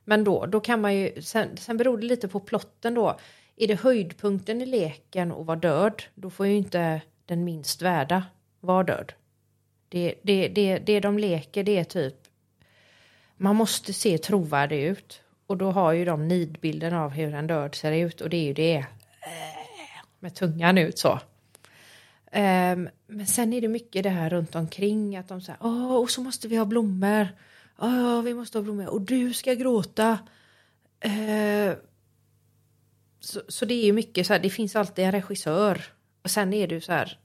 Men då, då kan man ju. Sen, sen beror det lite på plotten då. Är det höjdpunkten i leken och vara död. Då får ju inte den minst värda vara död. Det, det, det, det de leker det är typ man måste se trovärdig ut. Och då har ju de nidbilden av hur en död ser ut och det är ju det. Med tungan ut så. Um, men sen är det mycket det här runt omkring att de säger åh och så måste vi ha blommor. Åh, vi måste ha blommor och du ska gråta. Uh, så, så, det är ju mycket så här, det finns alltid en regissör. Och sen är det ju så här.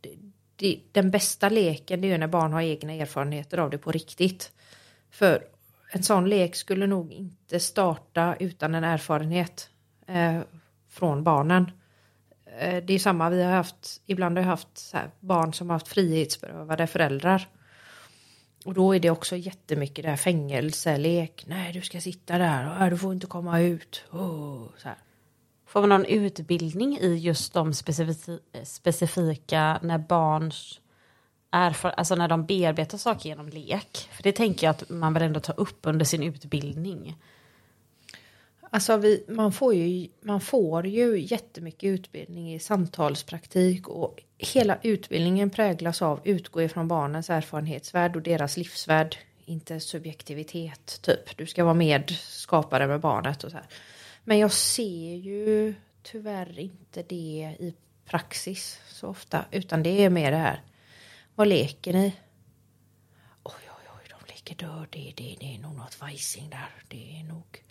Det, det, den bästa leken det är ju när barn har egna erfarenheter av det på riktigt. För en sån lek skulle nog inte starta utan en erfarenhet eh, från barnen. Eh, det är samma, vi har haft, ibland har jag haft barn som har haft frihetsberövade föräldrar. Och då är det också jättemycket det här fängelselek. Nej, du ska sitta där och äh, du får inte komma ut. Oh, så här. Får man någon utbildning i just de specifika när barns erfar alltså när de bearbetar saker genom lek. För det tänker jag att man vill ändå ta upp under sin utbildning. Alltså vi, man, får ju, man får ju jättemycket utbildning i samtalspraktik och hela utbildningen präglas av utgå ifrån barnens erfarenhetsvärld och deras livsvärld. Inte subjektivitet, typ. Du ska vara medskapare med barnet och så här. Men jag ser ju tyvärr inte det i praxis så ofta, utan det är mer det här leker ni? Oj, oj, oj, de leker död. Det, det, det är nog något vajsing där. Det är nog...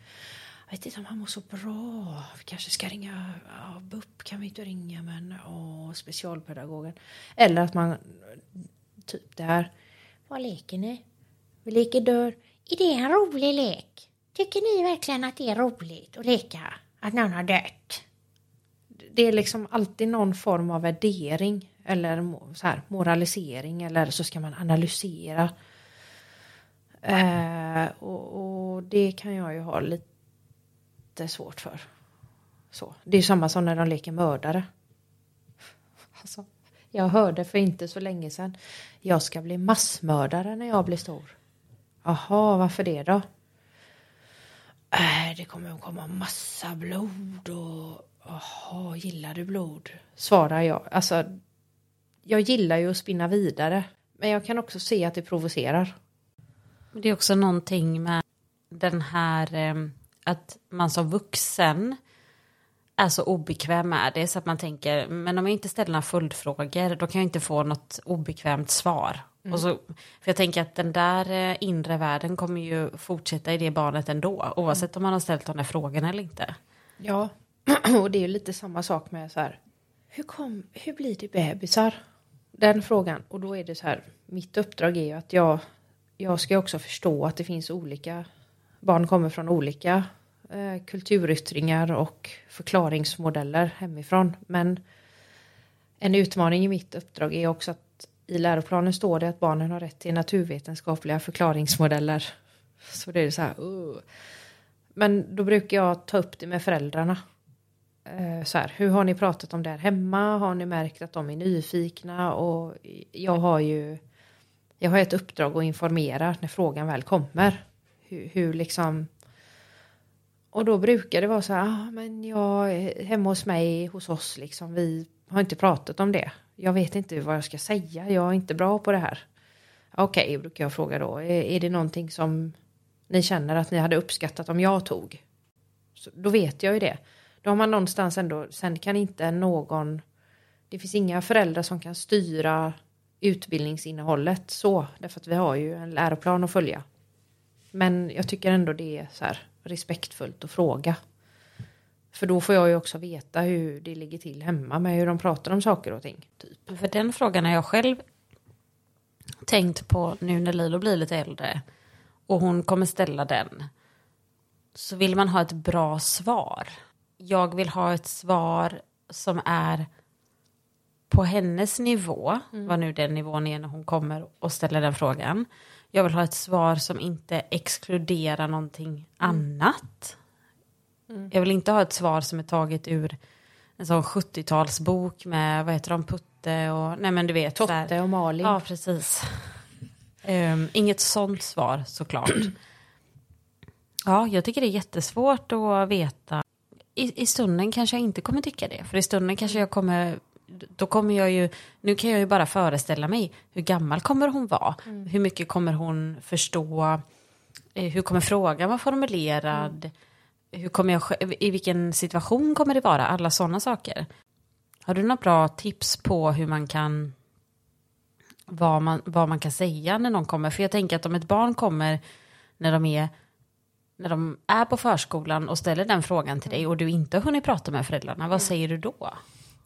Jag vet inte om han mår så bra. Vi kanske ska ringa ja, BUP kan vi inte ringa men åh, specialpedagogen. Eller att man typ där. Vad leker ni? Vi leker död. Är det en rolig lek? Tycker ni verkligen att det är roligt att leka? Att någon har dött? Det är liksom alltid någon form av värdering eller så här, moralisering eller så ska man analysera. Eh, och, och det kan jag ju ha lite svårt för. Så. Det är samma som när de leker mördare. Alltså, jag hörde för inte så länge sedan. Jag ska bli massmördare när jag blir stor. Jaha, varför det då? Äh, det kommer att komma massa blod och... Jaha, gillar du blod? Svarar jag. Alltså, jag gillar ju att spinna vidare. Men jag kan också se att det provocerar. Det är också någonting med den här eh, att man som vuxen är så obekväm med det så att man tänker men om jag inte ställer några följdfrågor då kan jag inte få något obekvämt svar. Och så, för jag tänker att den där eh, inre världen kommer ju fortsätta i det barnet ändå oavsett om man har ställt de där frågorna eller inte. Ja, och det är ju lite samma sak med så här. Hur, kom, hur blir det bebisar? Den frågan. Och då är det så här. Mitt uppdrag är ju att jag, jag ska också förstå att det finns olika. Barn kommer från olika eh, kulturyttringar och förklaringsmodeller hemifrån. Men en utmaning i mitt uppdrag är också att i läroplanen står det att barnen har rätt till naturvetenskapliga förklaringsmodeller. Så det är så här. Uh. Men då brukar jag ta upp det med föräldrarna. Eh, så här, hur har ni pratat om det här hemma? Har ni märkt att de är nyfikna? Och jag har ju jag har ett uppdrag att informera när frågan väl kommer. Hur, hur liksom och då brukar det vara så här, ah, men jag hemma hos mig, hos oss liksom, vi har inte pratat om det. Jag vet inte vad jag ska säga, jag är inte bra på det här. Okej, okay, brukar jag fråga då, är, är det någonting som ni känner att ni hade uppskattat om jag tog? Så då vet jag ju det. Då har man någonstans ändå, sen kan inte någon, det finns inga föräldrar som kan styra utbildningsinnehållet så, därför att vi har ju en läroplan att följa. Men jag tycker ändå det är så här respektfullt att fråga. För då får jag ju också veta hur det ligger till hemma med hur de pratar om saker och ting. Typ. För den frågan har jag själv tänkt på nu när Lilo blir lite äldre och hon kommer ställa den. Så vill man ha ett bra svar. Jag vill ha ett svar som är på hennes nivå, mm. vad nu den nivån är när hon kommer och ställer den frågan. Jag vill ha ett svar som inte exkluderar någonting mm. annat. Mm. Jag vill inte ha ett svar som är taget ur en sån 70-talsbok med, vad heter de, Putte och, nej men du vet. Totte där. och Malin. Ja, precis. Um, inget sånt svar såklart. ja, jag tycker det är jättesvårt att veta. I, I stunden kanske jag inte kommer tycka det. För i stunden kanske jag kommer då kommer jag ju, nu kan jag ju bara föreställa mig, hur gammal kommer hon vara? Mm. Hur mycket kommer hon förstå? Eh, hur kommer frågan vara formulerad? Mm. Hur kommer jag, I vilken situation kommer det vara? Alla sådana saker. Har du några bra tips på hur man kan vad man, vad man kan säga när någon kommer? För jag tänker att om ett barn kommer när de är när de är på förskolan och ställer den frågan till dig och du inte har hunnit prata med föräldrarna, vad mm. säger du då?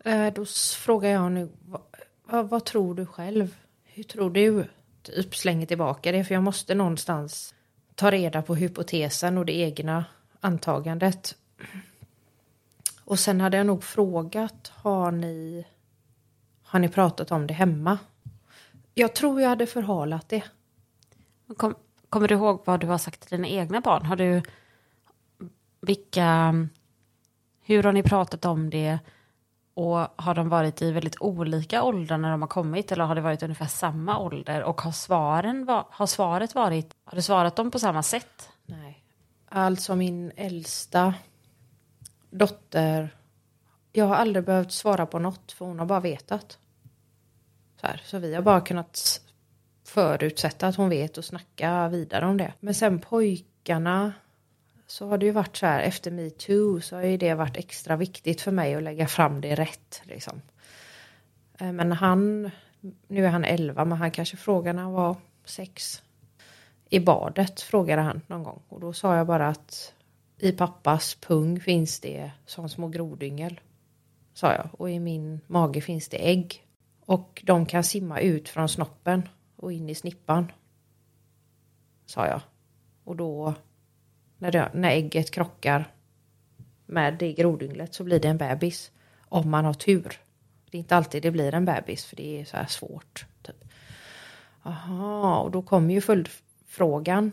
Eh, då frågar jag nu, vad, vad, vad, tror du själv? Hur tror du? Typ slänger tillbaka det, för jag måste någonstans ta reda på hypotesen och det egna antagandet. Och sen hade jag nog frågat, har ni, har ni pratat om det hemma? Jag tror jag hade förhalat det. Kom, kommer du ihåg vad du har sagt till dina egna barn? Har du, vilka, hur har ni pratat om det? Och har de varit i väldigt olika åldrar när de har kommit eller har det varit ungefär samma ålder? Och har, svaren, har svaret varit, har du svarat dem på samma sätt? Nej. Alltså min äldsta dotter, jag har aldrig behövt svara på något för hon har bara vetat. Så, här, så vi har bara kunnat förutsätta att hon vet och snacka vidare om det. Men sen pojkarna så har det ju varit så här efter metoo så har ju det varit extra viktigt för mig att lägga fram det rätt. Liksom. Eh, men han, nu är han 11 men han kanske frågade när han var 6. I badet frågade han någon gång och då sa jag bara att i pappas pung finns det som små grodyngel. Sa jag och i min mage finns det ägg. Och de kan simma ut från snoppen och in i snippan. Sa jag. Och då när, det, när ägget krockar med det grodynglet så blir det en bebis. Om man har tur. Det är inte alltid det blir en bebis för det är så här svårt. Typ. Aha, och då kommer ju följdfrågan,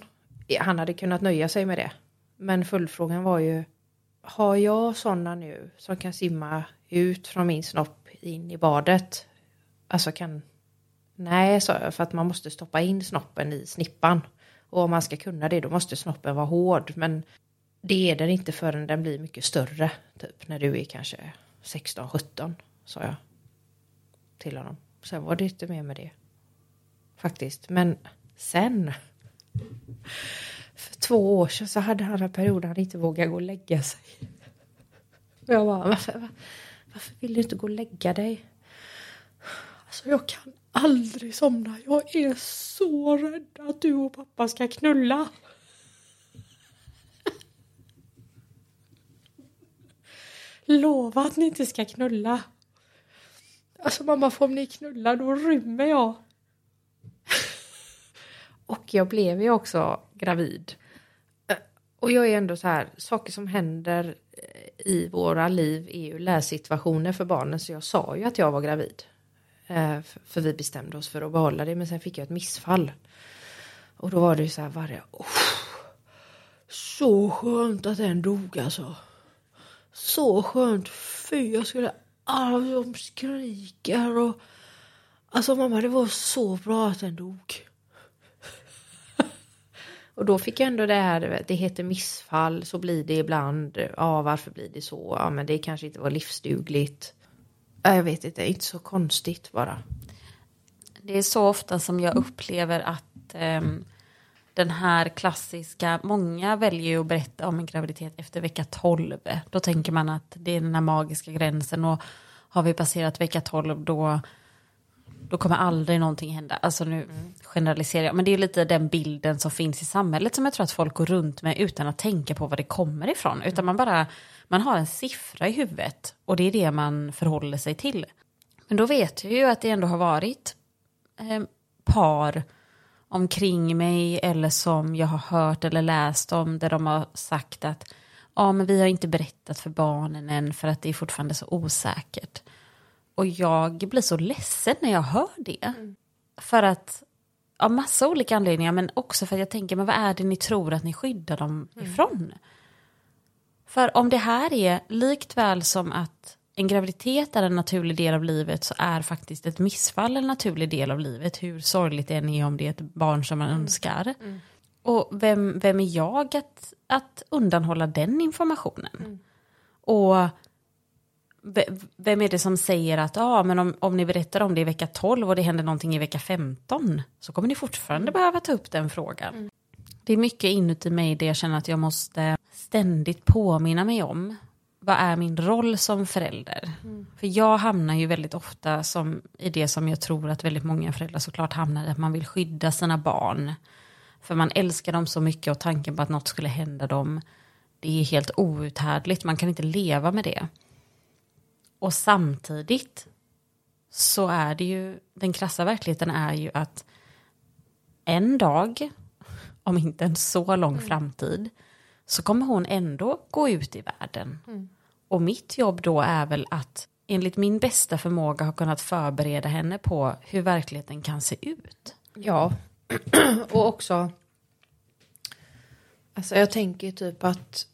han hade kunnat nöja sig med det. Men följdfrågan var ju, har jag sådana nu som kan simma ut från min snopp in i badet? Alltså kan... Nej, sa jag, för att man måste stoppa in snoppen i snippan. Och om man ska kunna det, då måste snoppen vara hård. Men det är den inte förrän den blir mycket större. Typ när du är kanske 16-17, sa jag. Till honom. Sen var det inte mer med det. Faktiskt. Men sen. För två år sedan så hade han en period han inte vågade gå och lägga sig. Och jag bara, varför, varför vill du inte gå och lägga dig? Alltså jag kan aldrig somna. Jag är så rädd att du och pappa ska knulla. Lova att ni inte ska knulla. Alltså mamma, får ni knulla då rymmer jag. Och jag blev ju också gravid. Eh, och jag är ändå så här, saker som händer eh, i våra liv är ju lärsituationer för barnen. Så jag sa ju att jag var gravid. Eh, för vi bestämde oss för att behålla det. Men sen fick jag ett missfall. Och då var det ju så här varje... Oh, så skönt att den dog alltså. Så skönt. Fy, jag skulle... Alla de skriker och... Alltså mamma, det var så bra att den dog. Och då fick jag ändå det här, det heter missfall, så blir det ibland. Ja, varför blir det så? Ja, men det kanske inte var livsdugligt. Jag vet inte, inte så konstigt bara. Det är så ofta som jag upplever att um, den här klassiska, många väljer ju att berätta om en graviditet efter vecka 12. Då tänker man att det är den här magiska gränsen och har vi passerat vecka 12 då, då kommer aldrig någonting hända. Alltså nu generaliserar jag, men det är lite den bilden som finns i samhället som jag tror att folk går runt med utan att tänka på var det kommer ifrån. Utan man bara, man har en siffra i huvudet och det är det man förhåller sig till. Men då vet jag ju att det ändå har varit eh, par omkring mig eller som jag har hört eller läst om där de har sagt att ja men vi har inte berättat för barnen än för att det är fortfarande så osäkert. Och jag blir så ledsen när jag hör det. För att, av massa olika anledningar men också för att jag tänker men vad är det ni tror att ni skyddar dem ifrån? För om det här är likt väl som att en graviditet är en naturlig del av livet så är faktiskt ett missfall en naturlig del av livet. Hur sorgligt det än är om det är ett barn som man önskar. Och vem, vem är jag att, att undanhålla den informationen? Och ve- vem är det som säger att ah, men om, om ni berättar om det i vecka 12 och det händer någonting i vecka 15 så kommer ni fortfarande behöva ta upp den frågan. Det är mycket inuti mig det jag känner att jag måste ständigt påminna mig om. Vad är min roll som förälder? För jag hamnar ju väldigt ofta som, i det som jag tror att väldigt många föräldrar såklart hamnar i, att man vill skydda sina barn. För man älskar dem så mycket och tanken på att något skulle hända dem, det är helt outhärdligt, man kan inte leva med det. Och samtidigt så är det ju, den krassa verkligheten är ju att en dag, om inte en så lång framtid, så kommer hon ändå gå ut i världen. Och mitt jobb då är väl att enligt min bästa förmåga ha kunnat förbereda henne på hur verkligheten kan se ut. Ja, och också... Alltså jag tänker typ att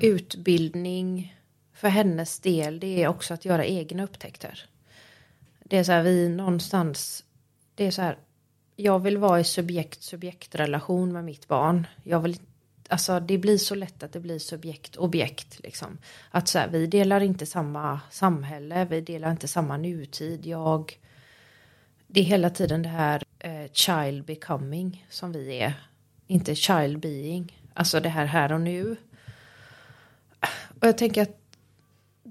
utbildning för hennes del, det är också att göra egna upptäckter. Det är så här, vi någonstans... Det är så här, jag vill vara i subjekt-subjektrelation med mitt barn. Jag vill Alltså det blir så lätt att det blir subjekt-objekt. Liksom. Att så här, vi delar inte samma samhälle, vi delar inte samma nutid. Jag, det är hela tiden det här eh, child becoming som vi är. Inte child being. Alltså det här här och nu. Och jag tänker att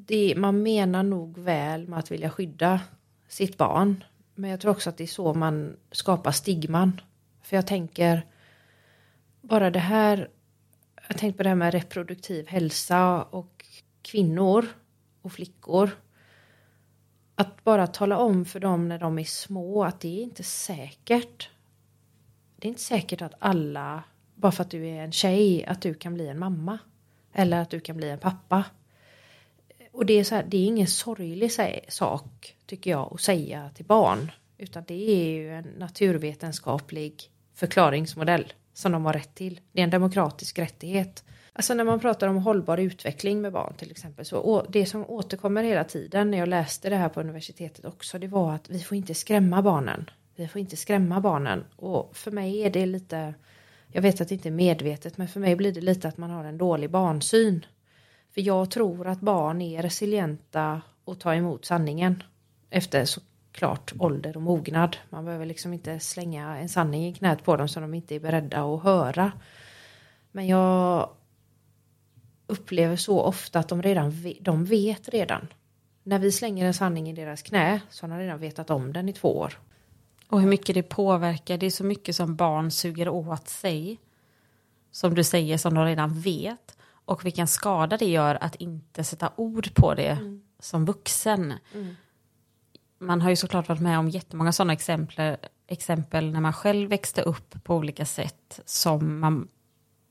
det, man menar nog väl med att vilja skydda sitt barn. Men jag tror också att det är så man skapar stigman. För jag tänker bara det här. Jag tänkte på det här med reproduktiv hälsa och kvinnor och flickor. Att bara tala om för dem när de är små att det är inte säkert. Det är inte säkert att alla, bara för att du är en tjej, att du kan bli en mamma. Eller att du kan bli en pappa. Och det är, så här, det är ingen sorglig sak, tycker jag, att säga till barn. Utan det är ju en naturvetenskaplig förklaringsmodell. som de har rätt till. Det är en demokratisk rättighet. Alltså när man pratar om hållbar utveckling med barn till exempel. Så, det som återkommer hela tiden när jag läste det här på universitetet också. Det var att vi får inte skrämma barnen. Vi får inte skrämma barnen. Och för mig är det lite. Jag vet att det inte är medvetet. Men för mig blir det lite att man har en dålig barnsyn. För jag tror att barn är resilienta och tar emot sanningen. Efter såklart ålder och mognad. Man behöver liksom inte slänga en sanning i knät på dem som de inte är beredda att höra. Men jag upplever så ofta att de redan de vet redan. När vi slänger en sanning i deras knä så har de redan vetat om den i två år. Och hur mycket det påverkar. Det är så mycket som barn suger åt sig. Som du säger, som de redan vet. Och vilken skada det gör att inte sätta ord på det som vuxen. Man har ju såklart varit med om jättemånga sådana exempel, exempel när man själv växte upp på olika sätt som man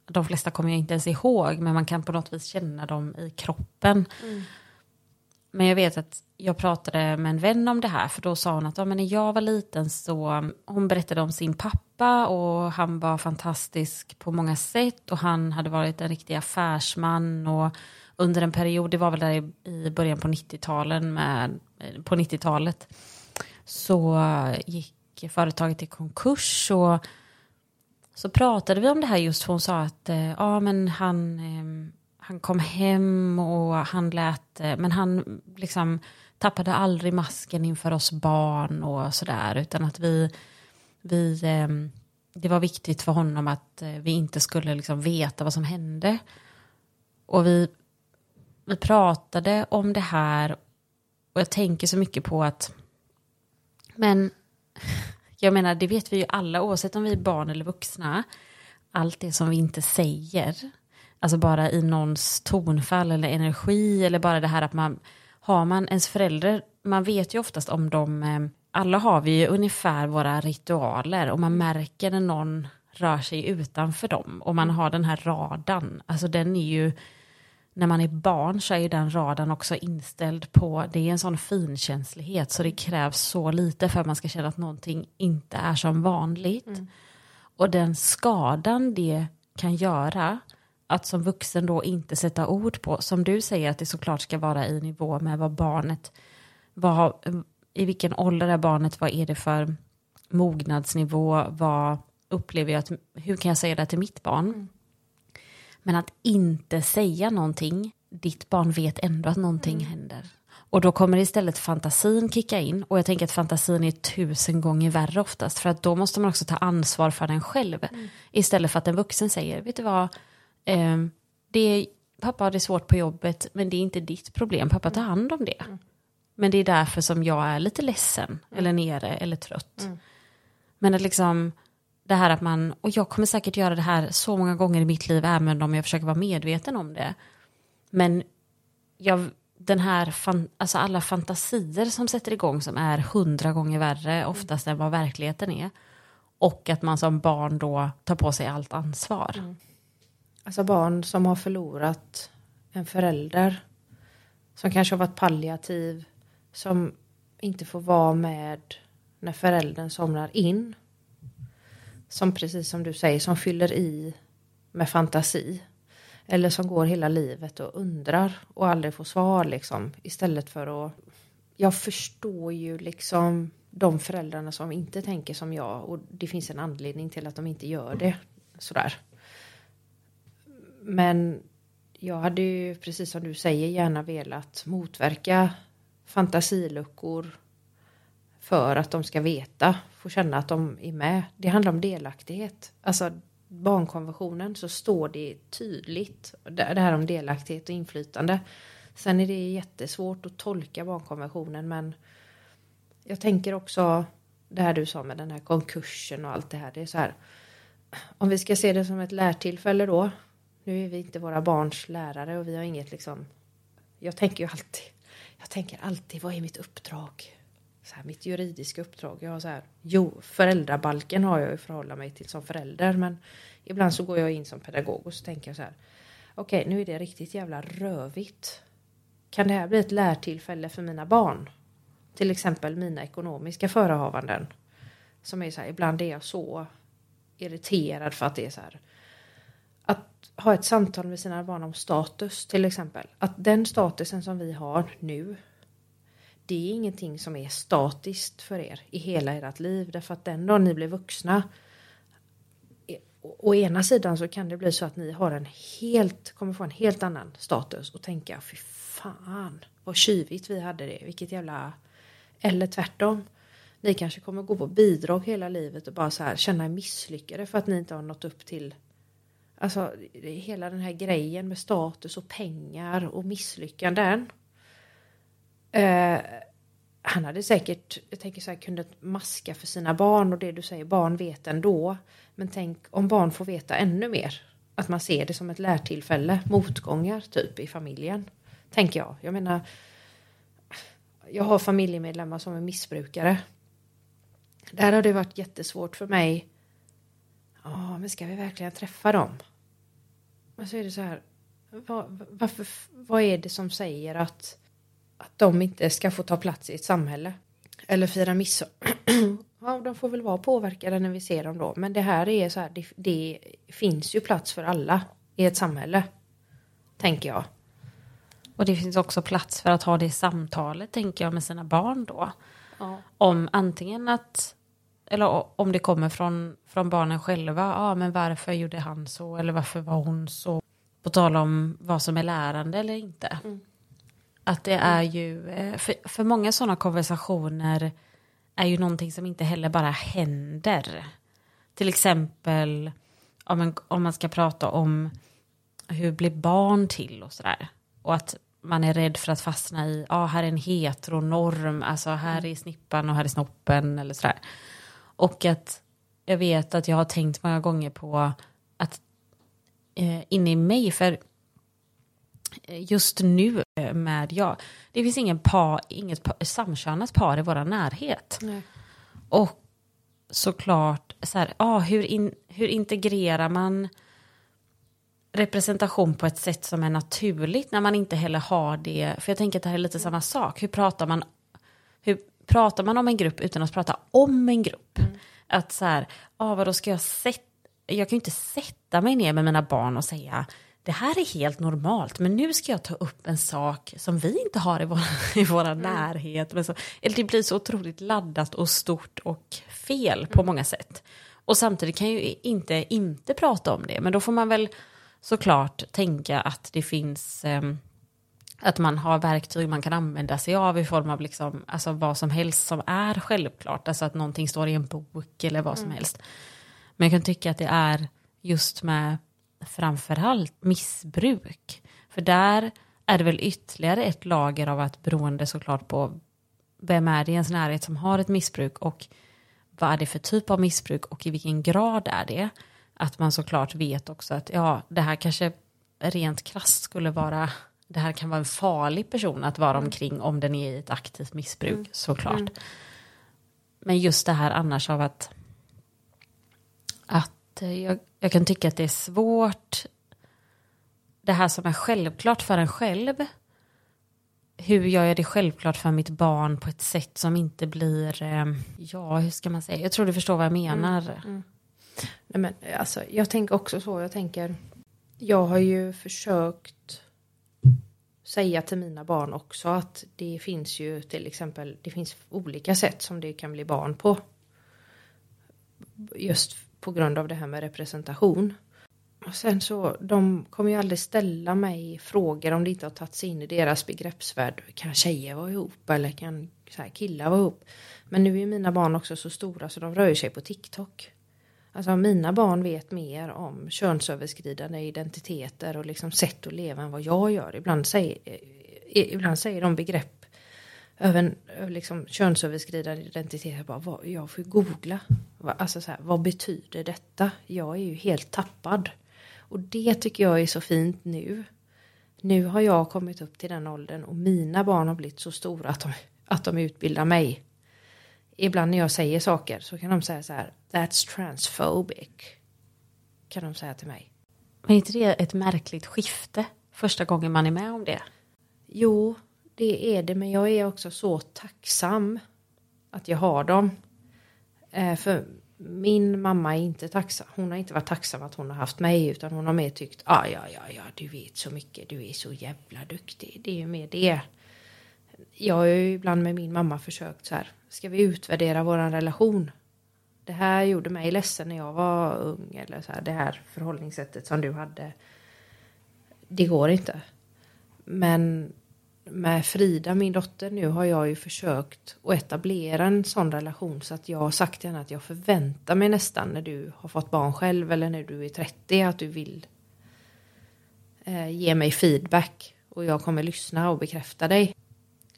de flesta kommer jag inte ens ihåg, men man kan på något vis känna dem i kroppen. Men jag vet att jag pratade med en vän om det här, för då sa hon att ja, men när jag var liten så, hon berättade om sin pappa och han var fantastisk på många sätt och han hade varit en riktig affärsman och under en period, det var väl där i, början på 90-talen med, på 90-talet, så gick företaget i konkurs och så pratade vi om det här just för hon sa att eh, ja men han, ehm, han kom hem och han lät, eh, men han liksom tappade aldrig masken inför oss barn och sådär utan att vi, vi eh, det var viktigt för honom att eh, vi inte skulle liksom veta vad som hände. Och vi, vi pratade om det här och jag tänker så mycket på att men jag menar, det vet vi ju alla, oavsett om vi är barn eller vuxna. Allt det som vi inte säger, alltså bara i någons tonfall eller energi, eller bara det här att man har man ens föräldrar, man vet ju oftast om de, eh, alla har vi ju ungefär våra ritualer och man märker när någon rör sig utanför dem och man har den här radan, alltså den är ju när man är barn så är ju den raden också inställd på, det är en sån finkänslighet så det krävs så lite för att man ska känna att någonting inte är som vanligt. Och den skadan det kan göra, att som vuxen då inte sätta ord på, som du säger att det såklart ska vara i nivå med vad barnet, vad, i vilken ålder är barnet, vad är det för mognadsnivå, vad upplever jag, att, hur kan jag säga det till mitt barn? Men att inte säga någonting, ditt barn vet ändå att någonting händer. Och då kommer istället fantasin kicka in. Och jag tänker att fantasin är tusen gånger värre oftast. För att då måste man också ta ansvar för den själv. Istället för att en vuxen säger, vet du vad, Ehm, det är, pappa har det svårt på jobbet, men det är inte ditt problem. Pappa tar hand om det. Men det är därför som jag är lite ledsen, eller nere, eller trött. Men att liksom, det här att man, och jag kommer säkert göra det här så många gånger i mitt liv, även om jag försöker vara medveten om det. Men jag, den här, fan, alltså alla fantasier som sätter igång som är hundra gånger värre oftast än vad verkligheten är. Och att man som barn då tar på sig allt ansvar. Alltså barn som har förlorat en förälder. Som kanske har varit palliativ. Som inte får vara med när föräldern somnar in. Som precis som du säger, som fyller i med fantasi. Eller som går hela livet och undrar och aldrig får svar liksom. Istället för att... Jag förstår ju liksom de föräldrarna som inte tänker som jag. Och det finns en anledning till att de inte gör det. Sådär. Men jag hade ju, precis som du säger, gärna velat motverka fantasiluckor för att de ska veta, få känna att de är med. Det handlar om delaktighet. Alltså barnkonventionen så står det tydligt, det här om delaktighet och inflytande. Sen är det jättesvårt att tolka barnkonventionen men jag tänker också det här du sa med den här konkursen och allt det här. Det är så här. Om vi ska se det som ett lärtillfälle då. Nu är vi inte våra barns lärare och vi har inget liksom. Jag tänker ju alltid. Jag tänker alltid vad är mitt uppdrag? Så här, mitt juridiska uppdrag. Jag har så här. Jo, föräldrabalken har jag ju förhålla mig till som förälder. Men ibland så går jag in som pedagog och så tänker jag så här. Okej, nu är det riktigt jävla rövigt. Kan det här bli ett lärtillfälle för mina barn? Till exempel mina ekonomiska förehavanden. Som är så här, ibland är jag så irriterad för att det är så här. Ha ett samtal med sina barn om status till exempel. Att den statusen som vi har nu. Det är ingenting som är statiskt för er i hela ert liv. Därför att den dagen ni blir vuxna. E- å å ena sidan så kan det bli så att ni har en helt, kommer få en helt annan status och tänka fy fan vad tjuvigt vi hade det. Vilket jävla... Eller tvärtom. Ni kanske kommer gå på bidrag hela livet och bara så här känna er misslyckade för att ni inte har nått upp till Alltså hela den här grejen med status och pengar och misslyckanden. Eh, han hade säkert, jag tänker så här, kunnat maska för sina barn och det du säger, barn vet ändå. Men tänk om barn får veta ännu mer. Att man ser det som ett lärtillfälle, motgångar typ i familjen. Tänker jag. Jag menar, jag har familjemedlemmar som är missbrukare. Där har det varit jättesvårt för mig. Ja, men ska vi verkligen träffa dem? Och så är det så här. Vad, varför, vad är det som säger att, att de inte ska få ta plats i ett samhälle? Eller fira midsommar? ja, de får väl vara påverkade när vi ser dem då. Men det här är så här. Det, det finns ju plats för alla i ett samhälle. Tänker jag. Och det finns också plats för att ha det samtalet, tänker jag, med sina barn då. Ja. Om antingen att, eller om det kommer från, från barnen själva, ja men varför gjorde han så, eller varför var hon så? På tal om vad som är lärande eller inte. Att det är ju, eh, för, för många sådana konversationer är ju någonting som inte heller bara händer. Till exempel om, en, om man ska prata om hur blir barn till och sådär. Och att man är rädd för att fastna i, ja ah, här är en heteronorm, alltså här är snippan och här är snoppen eller sådär. Och att jag vet att jag har tänkt många gånger på att eh, inne i mig, för just nu eh, med jag, det finns ingen par, inget par, samkönat par i vår närhet. Nej. Och såklart, så här, ah, hur, in, hur integrerar man representation på ett sätt som är naturligt när man inte heller har det. För jag tänker att det här är lite samma sak. Hur pratar man, hur pratar man om en grupp utan att prata om en grupp? Att så här, ah, vadå ska jag sätta, jag kan ju inte sätta mig ner med mina barn och säga det här är helt normalt, men nu ska jag ta upp en sak som vi inte har i vår, i våra närhet. Men så, eller det blir så otroligt laddat och stort och fel på många sätt. Och samtidigt kan jag ju inte inte prata om det, men då får man väl såklart tänka att det finns ehm, att man har verktyg man kan använda sig av i form av liksom, alltså vad som helst som är självklart. Alltså att någonting står i en bok eller vad som helst. Men jag kan tycka att det är just med framförallt missbruk. För där är det väl ytterligare ett lager av att beroende såklart på vem är det i ens närhet som har ett missbruk och vad är det för typ av missbruk och i vilken grad är det. Att man såklart vet också att ja, det här kanske rent krasst skulle vara det här kan vara en farlig person att vara omkring om den är i ett aktivt missbruk såklart. Men just det här annars av att att eh, jag, jag kan tycka att det är svårt det här som är självklart för en själv hur gör jag det självklart för mitt barn på ett sätt som inte blir, eh, ja hur ska man säga, jag tror du förstår vad jag menar. Nej, men, alltså, jag tänker också så. Jag tänker. Jag har ju försökt säga till mina barn också att det finns ju till exempel. Det finns olika sätt som det kan bli barn på. Just på grund av det här med representation. Och sen så, de kommer ju aldrig ställa mig frågor om det inte har tagit sig in i deras begreppsvärld. Kan tjejer vara ihop eller kan så här, killar vara ihop? Men nu är mina barn också så stora så de rör sig på TikTok. Alltså mina barn vet mer om könsöverskridande identiteter och liksom sätt att leva än vad jag gör. Ibland säger, eh, eh, ibland säger de begrepp över, eh, liksom könsöverskridande identitet. Jag, bara, vad, jag får googla. Alltså så här, vad betyder detta? Jag är ju helt tappad. Och det tycker jag är så fint nu. Nu har jag kommit upp till den åldern och mina barn har blivit så stora att de, att de utbildar mig. Ibland när jag säger saker så kan de säga så här, that's transphobic. Kan de säga till mig. Men är inte det ett märkligt skifte första gången man är med om det? Jo, det är det, men jag är också så tacksam att jag har dem. Eh, för min mamma är inte tacksam. Hon har inte varit tacksam att hon har haft mig utan hon har mer tyckt ah, ja, ja, ja, du vet så mycket, du är så jävla duktig. Det är ju mer det. Jag har ju ibland med min mamma försökt så här, ska vi utvärdera våran relation? Det här gjorde mig ledsen när jag var ung eller så här, det här förhållningssättet som du hade. Det går inte. Men med Frida, min dotter, nu har jag ju försökt att etablera en sån relation så att jag har sagt till henne att jag förväntar mig nästan när du har fått barn själv eller när du är 30 att du vill eh, ge mig feedback och jag kommer lyssna och bekräfta dig.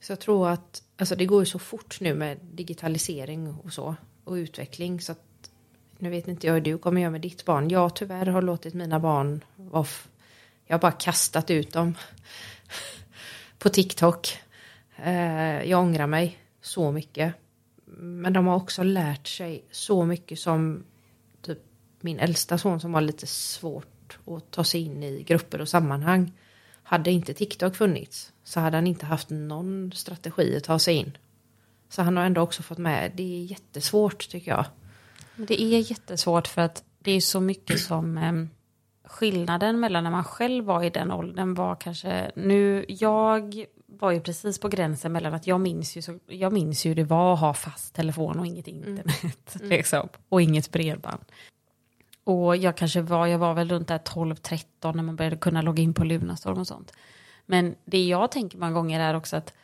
Så jag tror att alltså det går ju så fort nu med digitalisering och så och utveckling så att nu vet inte jag hur du kommer göra med ditt barn. Jag tyvärr har låtit mina barn vara jag har bara kastat ut dem på TikTok. Eh, jag ångrar mig så mycket. Men de har också lärt sig så mycket som typ min äldsta son som har lite svårt att ta sig in i grupper och sammanhang. Hade inte TikTok funnits så hade han inte haft någon strategi att ta sig in. Så han har ändå också fått med, det är jättesvårt tycker jag. Det är jättesvårt för att det är så mycket som eh, skillnaden mellan när man själv var i den åldern var kanske nu jag var ju precis på gränsen mellan att jag minns ju, så, jag minns ju det var att ha fast telefon och inget internet liksom, och inget bredband. Och jag kanske var, jag var väl runt där 12-13 när man började kunna logga in på Lunarstorm och sånt. Men det jag tänker många gånger är också att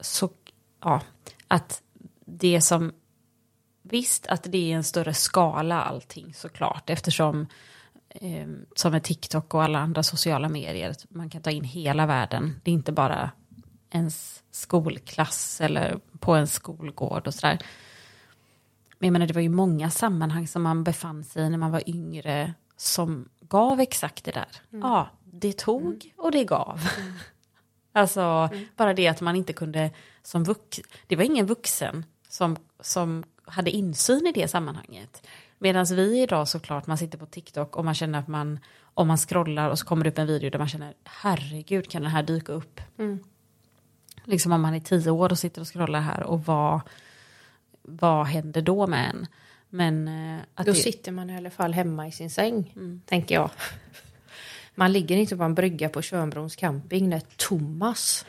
så, ja, att det som Visst att det är en större skala allting såklart eftersom eh, som med TikTok och alla andra sociala medier man kan ta in hela världen. Det är inte bara ens skolklass eller på en skolgård och sådär. Men jag menar det var ju många sammanhang som man befann sig i när man var yngre som gav exakt det där. Ja, det tog och det gav. Alltså bara det att man inte kunde som vuxen, det var ingen vuxen som, som hade insyn i det sammanhanget. Medan vi idag såklart, man sitter på TikTok och man känner att man, om man scrollar och så kommer det upp en video där man känner, herregud kan den här dyka upp? Liksom om man är tio år och sitter och scrollar här och vad, vad händer då med en? Men eh, att Då det, sitter man i alla fall hemma i sin säng, tänker jag. Man ligger inte på en brygga på Tjörnbrons camping när Thomas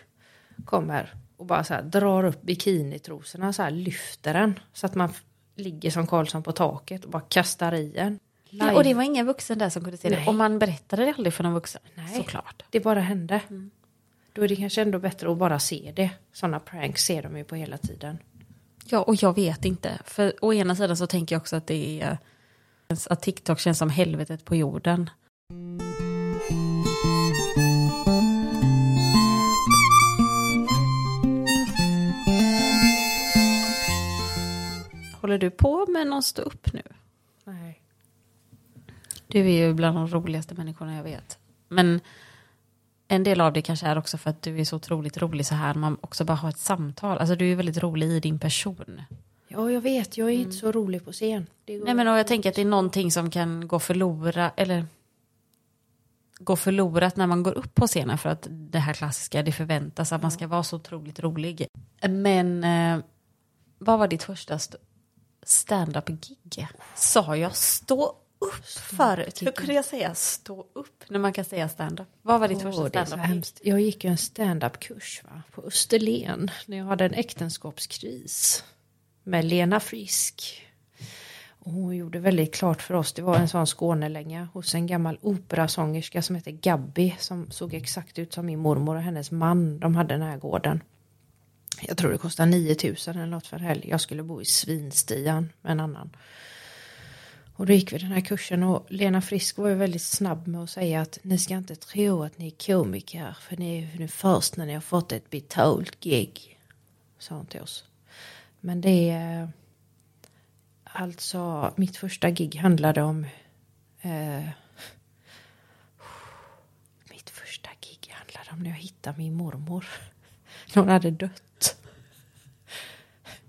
kommer och bara så här drar upp bikinitrosorna så här lyfter den så att man ligger som Karlsson på taket och bara kastar i en. ja, och det var ingen vuxen där som kunde se det. Nej. Och man berättade det aldrig för någon vuxen. Nej. Såklart. Det bara hände. Då är det kanske ändå bättre att bara se det. Sådana pranks ser de ju på hela tiden. Ja, och jag vet inte. För å ena sidan så tänker jag också att det är att TikTok känns som helvetet på jorden. Håller du på med någon stå upp nu? Nej. Du är ju bland de roligaste människorna jag vet. Men en del av det kanske är också för att du är så otroligt rolig så här. Man också bara har ett samtal. Alltså du är väldigt rolig i din person. Ja, jag vet. Jag är inte så rolig på scen. Nej men och jag tänker att det är någonting som kan gå förlora eller gå förlorat när man går upp på scenen för att det här klassiska det förväntas att man ska vara så otroligt rolig. Men eh, vad var ditt första st- stand-up gig? Sa jag stå upp förut? Hur kunde jag säga stå upp när man kan säga stand-up? Vad var ditt Åh, första stand-up. Jag gick ju en stand-up-kurs på Österlen när jag hade en äktenskapskris med Lena Frisk. Och hon gjorde väldigt klart för oss, det var en sån Skånelänga hos en gammal operasångerska som heter Gabby som såg exakt ut som min mormor och hennes man. De hade den här gården. Jag tror det kostade 9000 eller något för helg. Jag skulle bo i Svinstian med en annan. Och då gick vi den här kursen och Lena Frisk var ju väldigt snabb med att säga att ni ska inte tro att ni är komiker för ni är nu först när ni har fått ett betalt gig. Sa hon till oss. Men det är alltså mitt första gig handlade om eh, mitt första gig handlade om när jag hittade min mormor. När hon hade dött.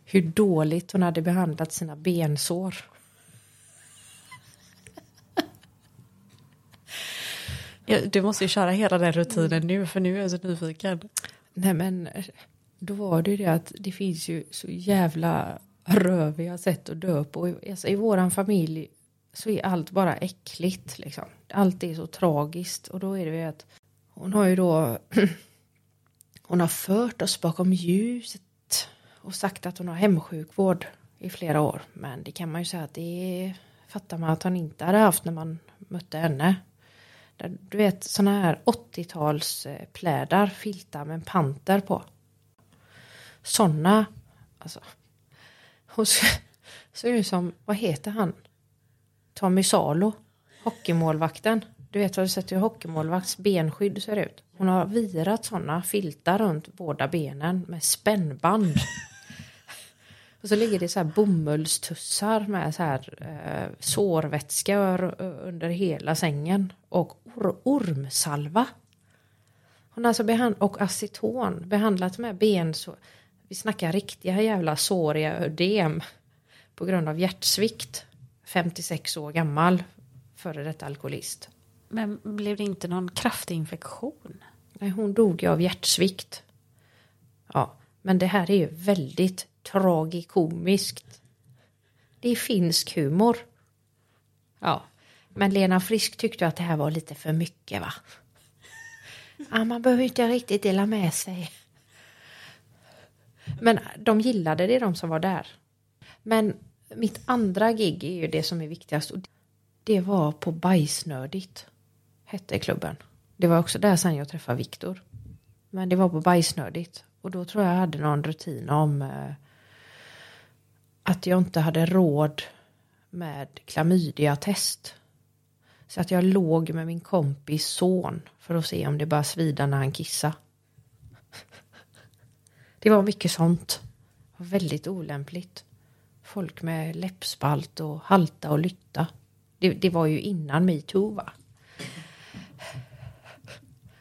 Hur dåligt hon hade behandlat sina bensår. Du måste ju köra hela den rutinen nu för nu är jag så nyfiken. Nej men eh, då var det ju det att det finns ju så jävla röviga sätt att dö på. I- Alltså, I våran familj så är allt bara äckligt. Liksom. Allt är så tragiskt. Och då är det ju att hon har ju då hon har fört oss bakom ljuset och sagt att hon har hemsjukvård i flera år. Men det kan man ju säga att det fattar man att hon inte hade haft när man mötte henne. Du vet såna här 80-tals plädar, filtar med en panter på. Såna, alltså. Hon ser är ut som, vad heter han? Tommy Salo, hockeymålvakten. Du vet vad du sätter hur hockeymålvakts benskydd ser ut. Hon har virat såna filtar runt båda benen med spännband. Och så ligger det så här bomullstussar med så här eh, sårvätska ur- under hela sängen. Och or- ormsalva. Hon alltså behand- och aceton behandlat med ben så vi snackar riktiga jävla såriga ödem på grund av hjärtsvikt. 56 år gammal, före detta alkoholist. Men blev det inte någon kraftig infektion? Nej, hon dog ju av hjärtsvikt. Ja, men det här är ju väldigt tragikomiskt. Det är finsk humor. Ja, men Lena Frisk tyckte att det här var lite för mycket va? Ja, man behöver inte riktigt dela med sig. Men de gillade det, de som var där. Men mitt andra gig är ju det som är viktigast. Och det var på Bajsnördigt, hette klubben. Det var också där sen jag träffade Viktor. Men det var på Bajsnördigt. Och då tror jag jag hade någon rutin om eh, att jag inte hade råd med klamydiatest. Så att jag låg med min kompis son för att se om det bara svida när han kissade. Det var mycket sånt. Var väldigt olämpligt. Folk med läppspalt och halta och lytta. Det, det var ju innan metoo va?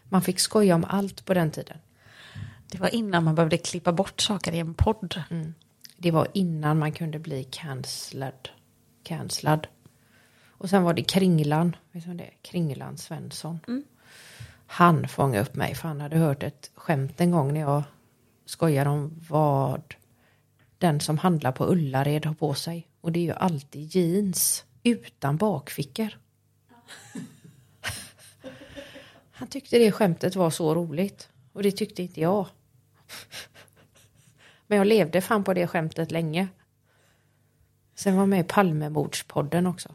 Man fick skoja om allt på den tiden. Det var innan man behövde klippa bort saker i en podd. Det var innan man kunde bli cancelled. cancelled. Och sen var det Kringlan. Vet du det? Kringlan Svensson. Han fångade upp mig för han hade hört ett skämt en gång när jag skojade om vad den som handlar på Ullared har på sig. Och det är ju alltid jeans utan bakfickor. Han tyckte det skämtet var så roligt. Och det tyckte inte jag. Men jag levde fan på det skämtet länge. Sen var jag med i Palmemordspodden också.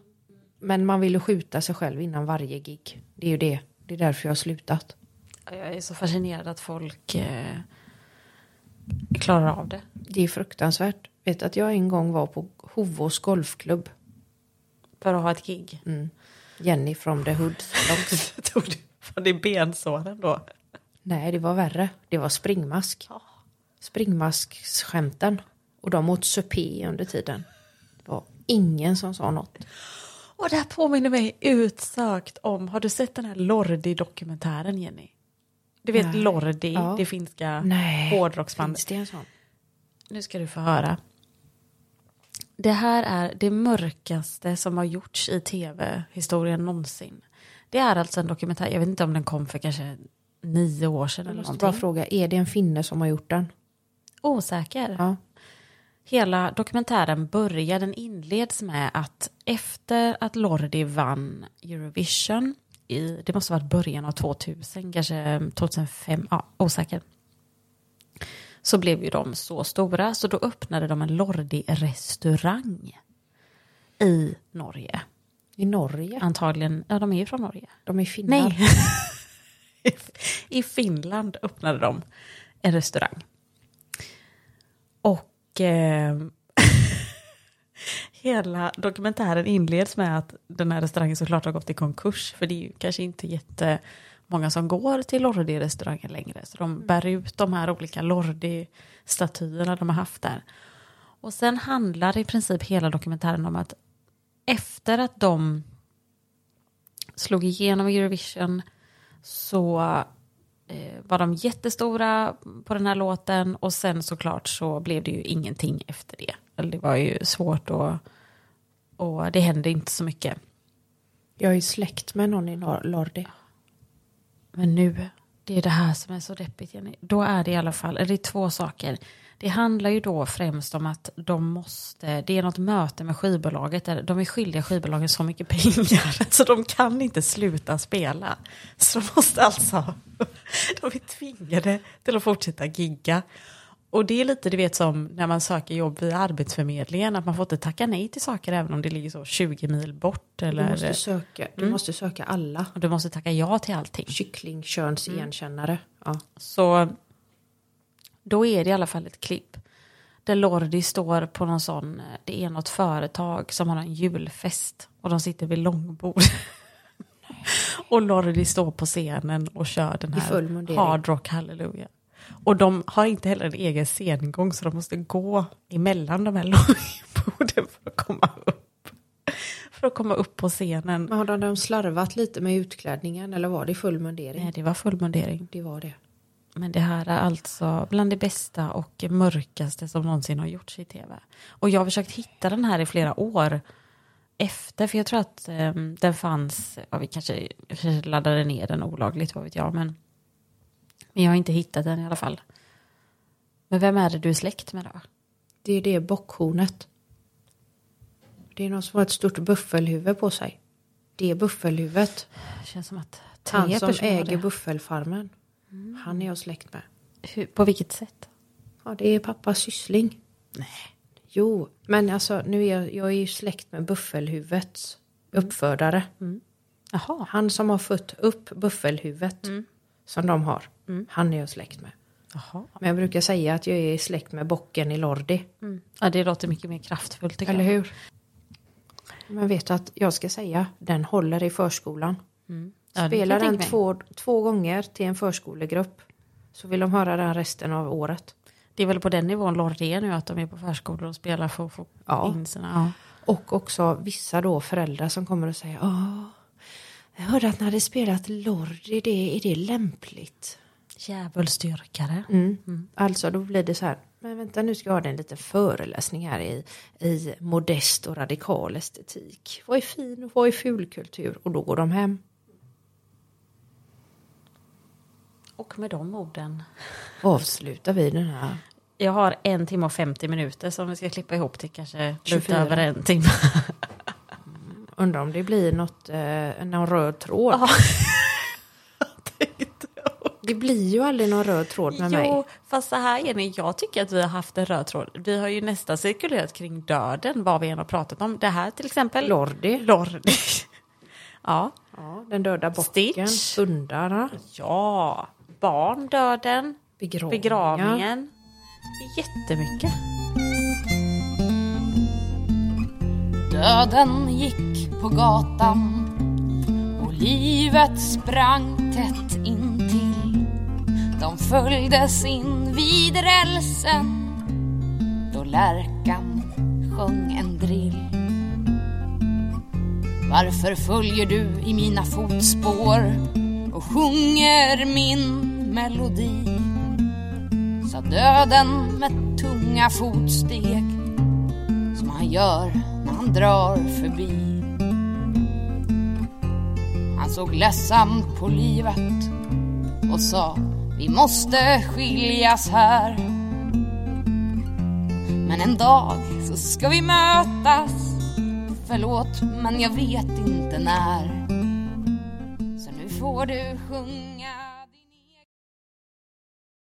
Men man ville skjuta sig själv innan varje gig. Det är ju det. Det är därför jag har slutat. Jag är så fascinerad att folk eh, klarar av det. Det är fruktansvärt. Vet att jag en gång var på Hovås golfklubb. För att ha ett gig. Mm. Jenny from the hood. Tog det från din bensåren då. Nej, det var värre. Det var springmask. Springmaskskämten. Och de åt supé under tiden. Det var ingen som sa något. Och det här påminner mig utsökt om, har du sett den här Lordi-dokumentären Jenny? Du vet Nej. Lordi, Ja. det finska Nej, hårdrocksbandet. finns det en sån? Nu ska du få höra. Det här är det mörkaste som har gjorts i tv-historien någonsin. Det är alltså en dokumentär, jag vet inte om den kom för kanske nio år sedan Jag måste bara fråga, är det en finne som har gjort den? Osäker. Ja. Hela dokumentären börjar, den inleds med att efter att Lordi vann Eurovision, i, det måste ha varit början av 2000, kanske 2005, ja, osäker. Så blev ju de så stora, så då öppnade de en Lordi-restaurang i Norge. I Norge? Antagligen, ja de är ju från Norge. De är finnar. Nej. I Finland öppnade de en restaurang. Och eh, hela dokumentären inleds med att den här restaurangen såklart har gått i konkurs. För det är ju kanske inte jättemånga som går till Lordi-restaurangen längre. Så de bär ut de här olika Lordi-statyerna de har haft där. Och sen handlar i princip hela dokumentären om att efter att de slog igenom Eurovision så var de jättestora på den här låten och sen såklart så blev det ju ingenting efter det. Eller det var ju svårt och, och det hände inte så mycket. Jag är släkt med någon i Lordi. Men nu, det är det här som är så deppigt Jenny. Då är det i alla fall, det är två saker. Det handlar ju då främst om att de måste, det är något möte med skivbolaget där de är skyldiga skivbolagen så mycket pengar så de kan inte sluta spela. Så de måste alltså, de är tvingade till att fortsätta gigga. Och det är lite, du vet som när man söker jobb via Arbetsförmedlingen, att man får inte tacka nej till saker även om det ligger så 20 mil bort. Eller, Du måste söka, du måste söka alla. och du måste tacka ja till allting. Kycklingkönsigenkännare. Ja. Så då är det i alla fall ett klipp där Lordi står på någon sån, det är något företag som har en julfest och de sitter vid långbord. och Lordi står på scenen och kör den här. Hard Rock Hallelujah. Och de har inte heller en egen scengång så de måste gå emellan de här långborden för att komma upp. För att komma upp på scenen. Men har de slarvat lite med utklädningen eller var det full mundering? Nej, det var full mundering. Det var det. Men det här är alltså bland det bästa och mörkaste som någonsin har gjorts i tv. Och jag har försökt hitta den här i flera år efter, för jag tror att eh, den fanns, ja, vi kanske, laddade ner den olagligt, vad vet jag, men, men jag har inte hittat den i alla fall. Men vem är det du är släkt med då? Det är det bockhornet. Det är någon som har ett stort buffelhuvud på sig. Det är buffelhuvudet. Det känns som att tre Han som äger det. Buffelfarmen. Han är jag släkt med. Hur, På vilket sätt? Ja, det är pappas syssling. Nej. Jo, men alltså nu är jag, jag är ju släkt med buffelhuvudets uppfödare. Jaha. Han som har fött upp buffelhuvudet som de har. Han är jag släkt med. Jaha. Men jag brukar säga att jag är släkt med bocken i Lordi. Ja, det låter mycket mer kraftfullt tycker Eller jag. hur? Men vet du att jag ska säga, den håller i förskolan. Ja, Spelar den två, två gånger till en förskolegrupp. Så vill de höra den resten av året. Det är väl på den nivån är nu, att de är på förskolor och spelar för att få Ja. in sina... Ja. Och också vissa då föräldrar som kommer och säger Åh, jag hörde att när det spelat Lordi, det, är det lämpligt? Djävulsdyrkare. Mm. Alltså då blir det så här, men vänta nu ska jag ha en liten föreläsning här i, i modest och radikal estetik. Vad är fin och vad är fulkultur? Och då går de hem. Och med de orden. Avslutar vi den här. Jag har en timme och 50 minuter som vi ska klippa ihop till kanske lite 24. över en timme. Undrar om det blir något, eh, någon röd tråd. Det blir ju aldrig någon röd tråd med mig. Jo, fast så här Jenny, jag tycker att vi har haft en röd tråd. Vi har ju nästan cirkulerat kring döden, vad vi än har pratat om. Det här till exempel. Lordi. Lordi. ja. Ja, den döda bocken. Stitch. Hundarna. ja, barn, döden, Begravningar. begravningen. Jättemycket. Döden gick på gatan och livet sprang tätt intill. De följdes in vid rälsen då lärkan sjöng en drill. Varför följer du i mina fotspår och sjunger min melodi? Sa döden med tunga fotsteg som han gör när han drar förbi. Han såg ledsamt på livet och sa vi måste skiljas här. Men en dag så ska vi mötas. Förlåt, men jag vet inte när. Får du sjunga.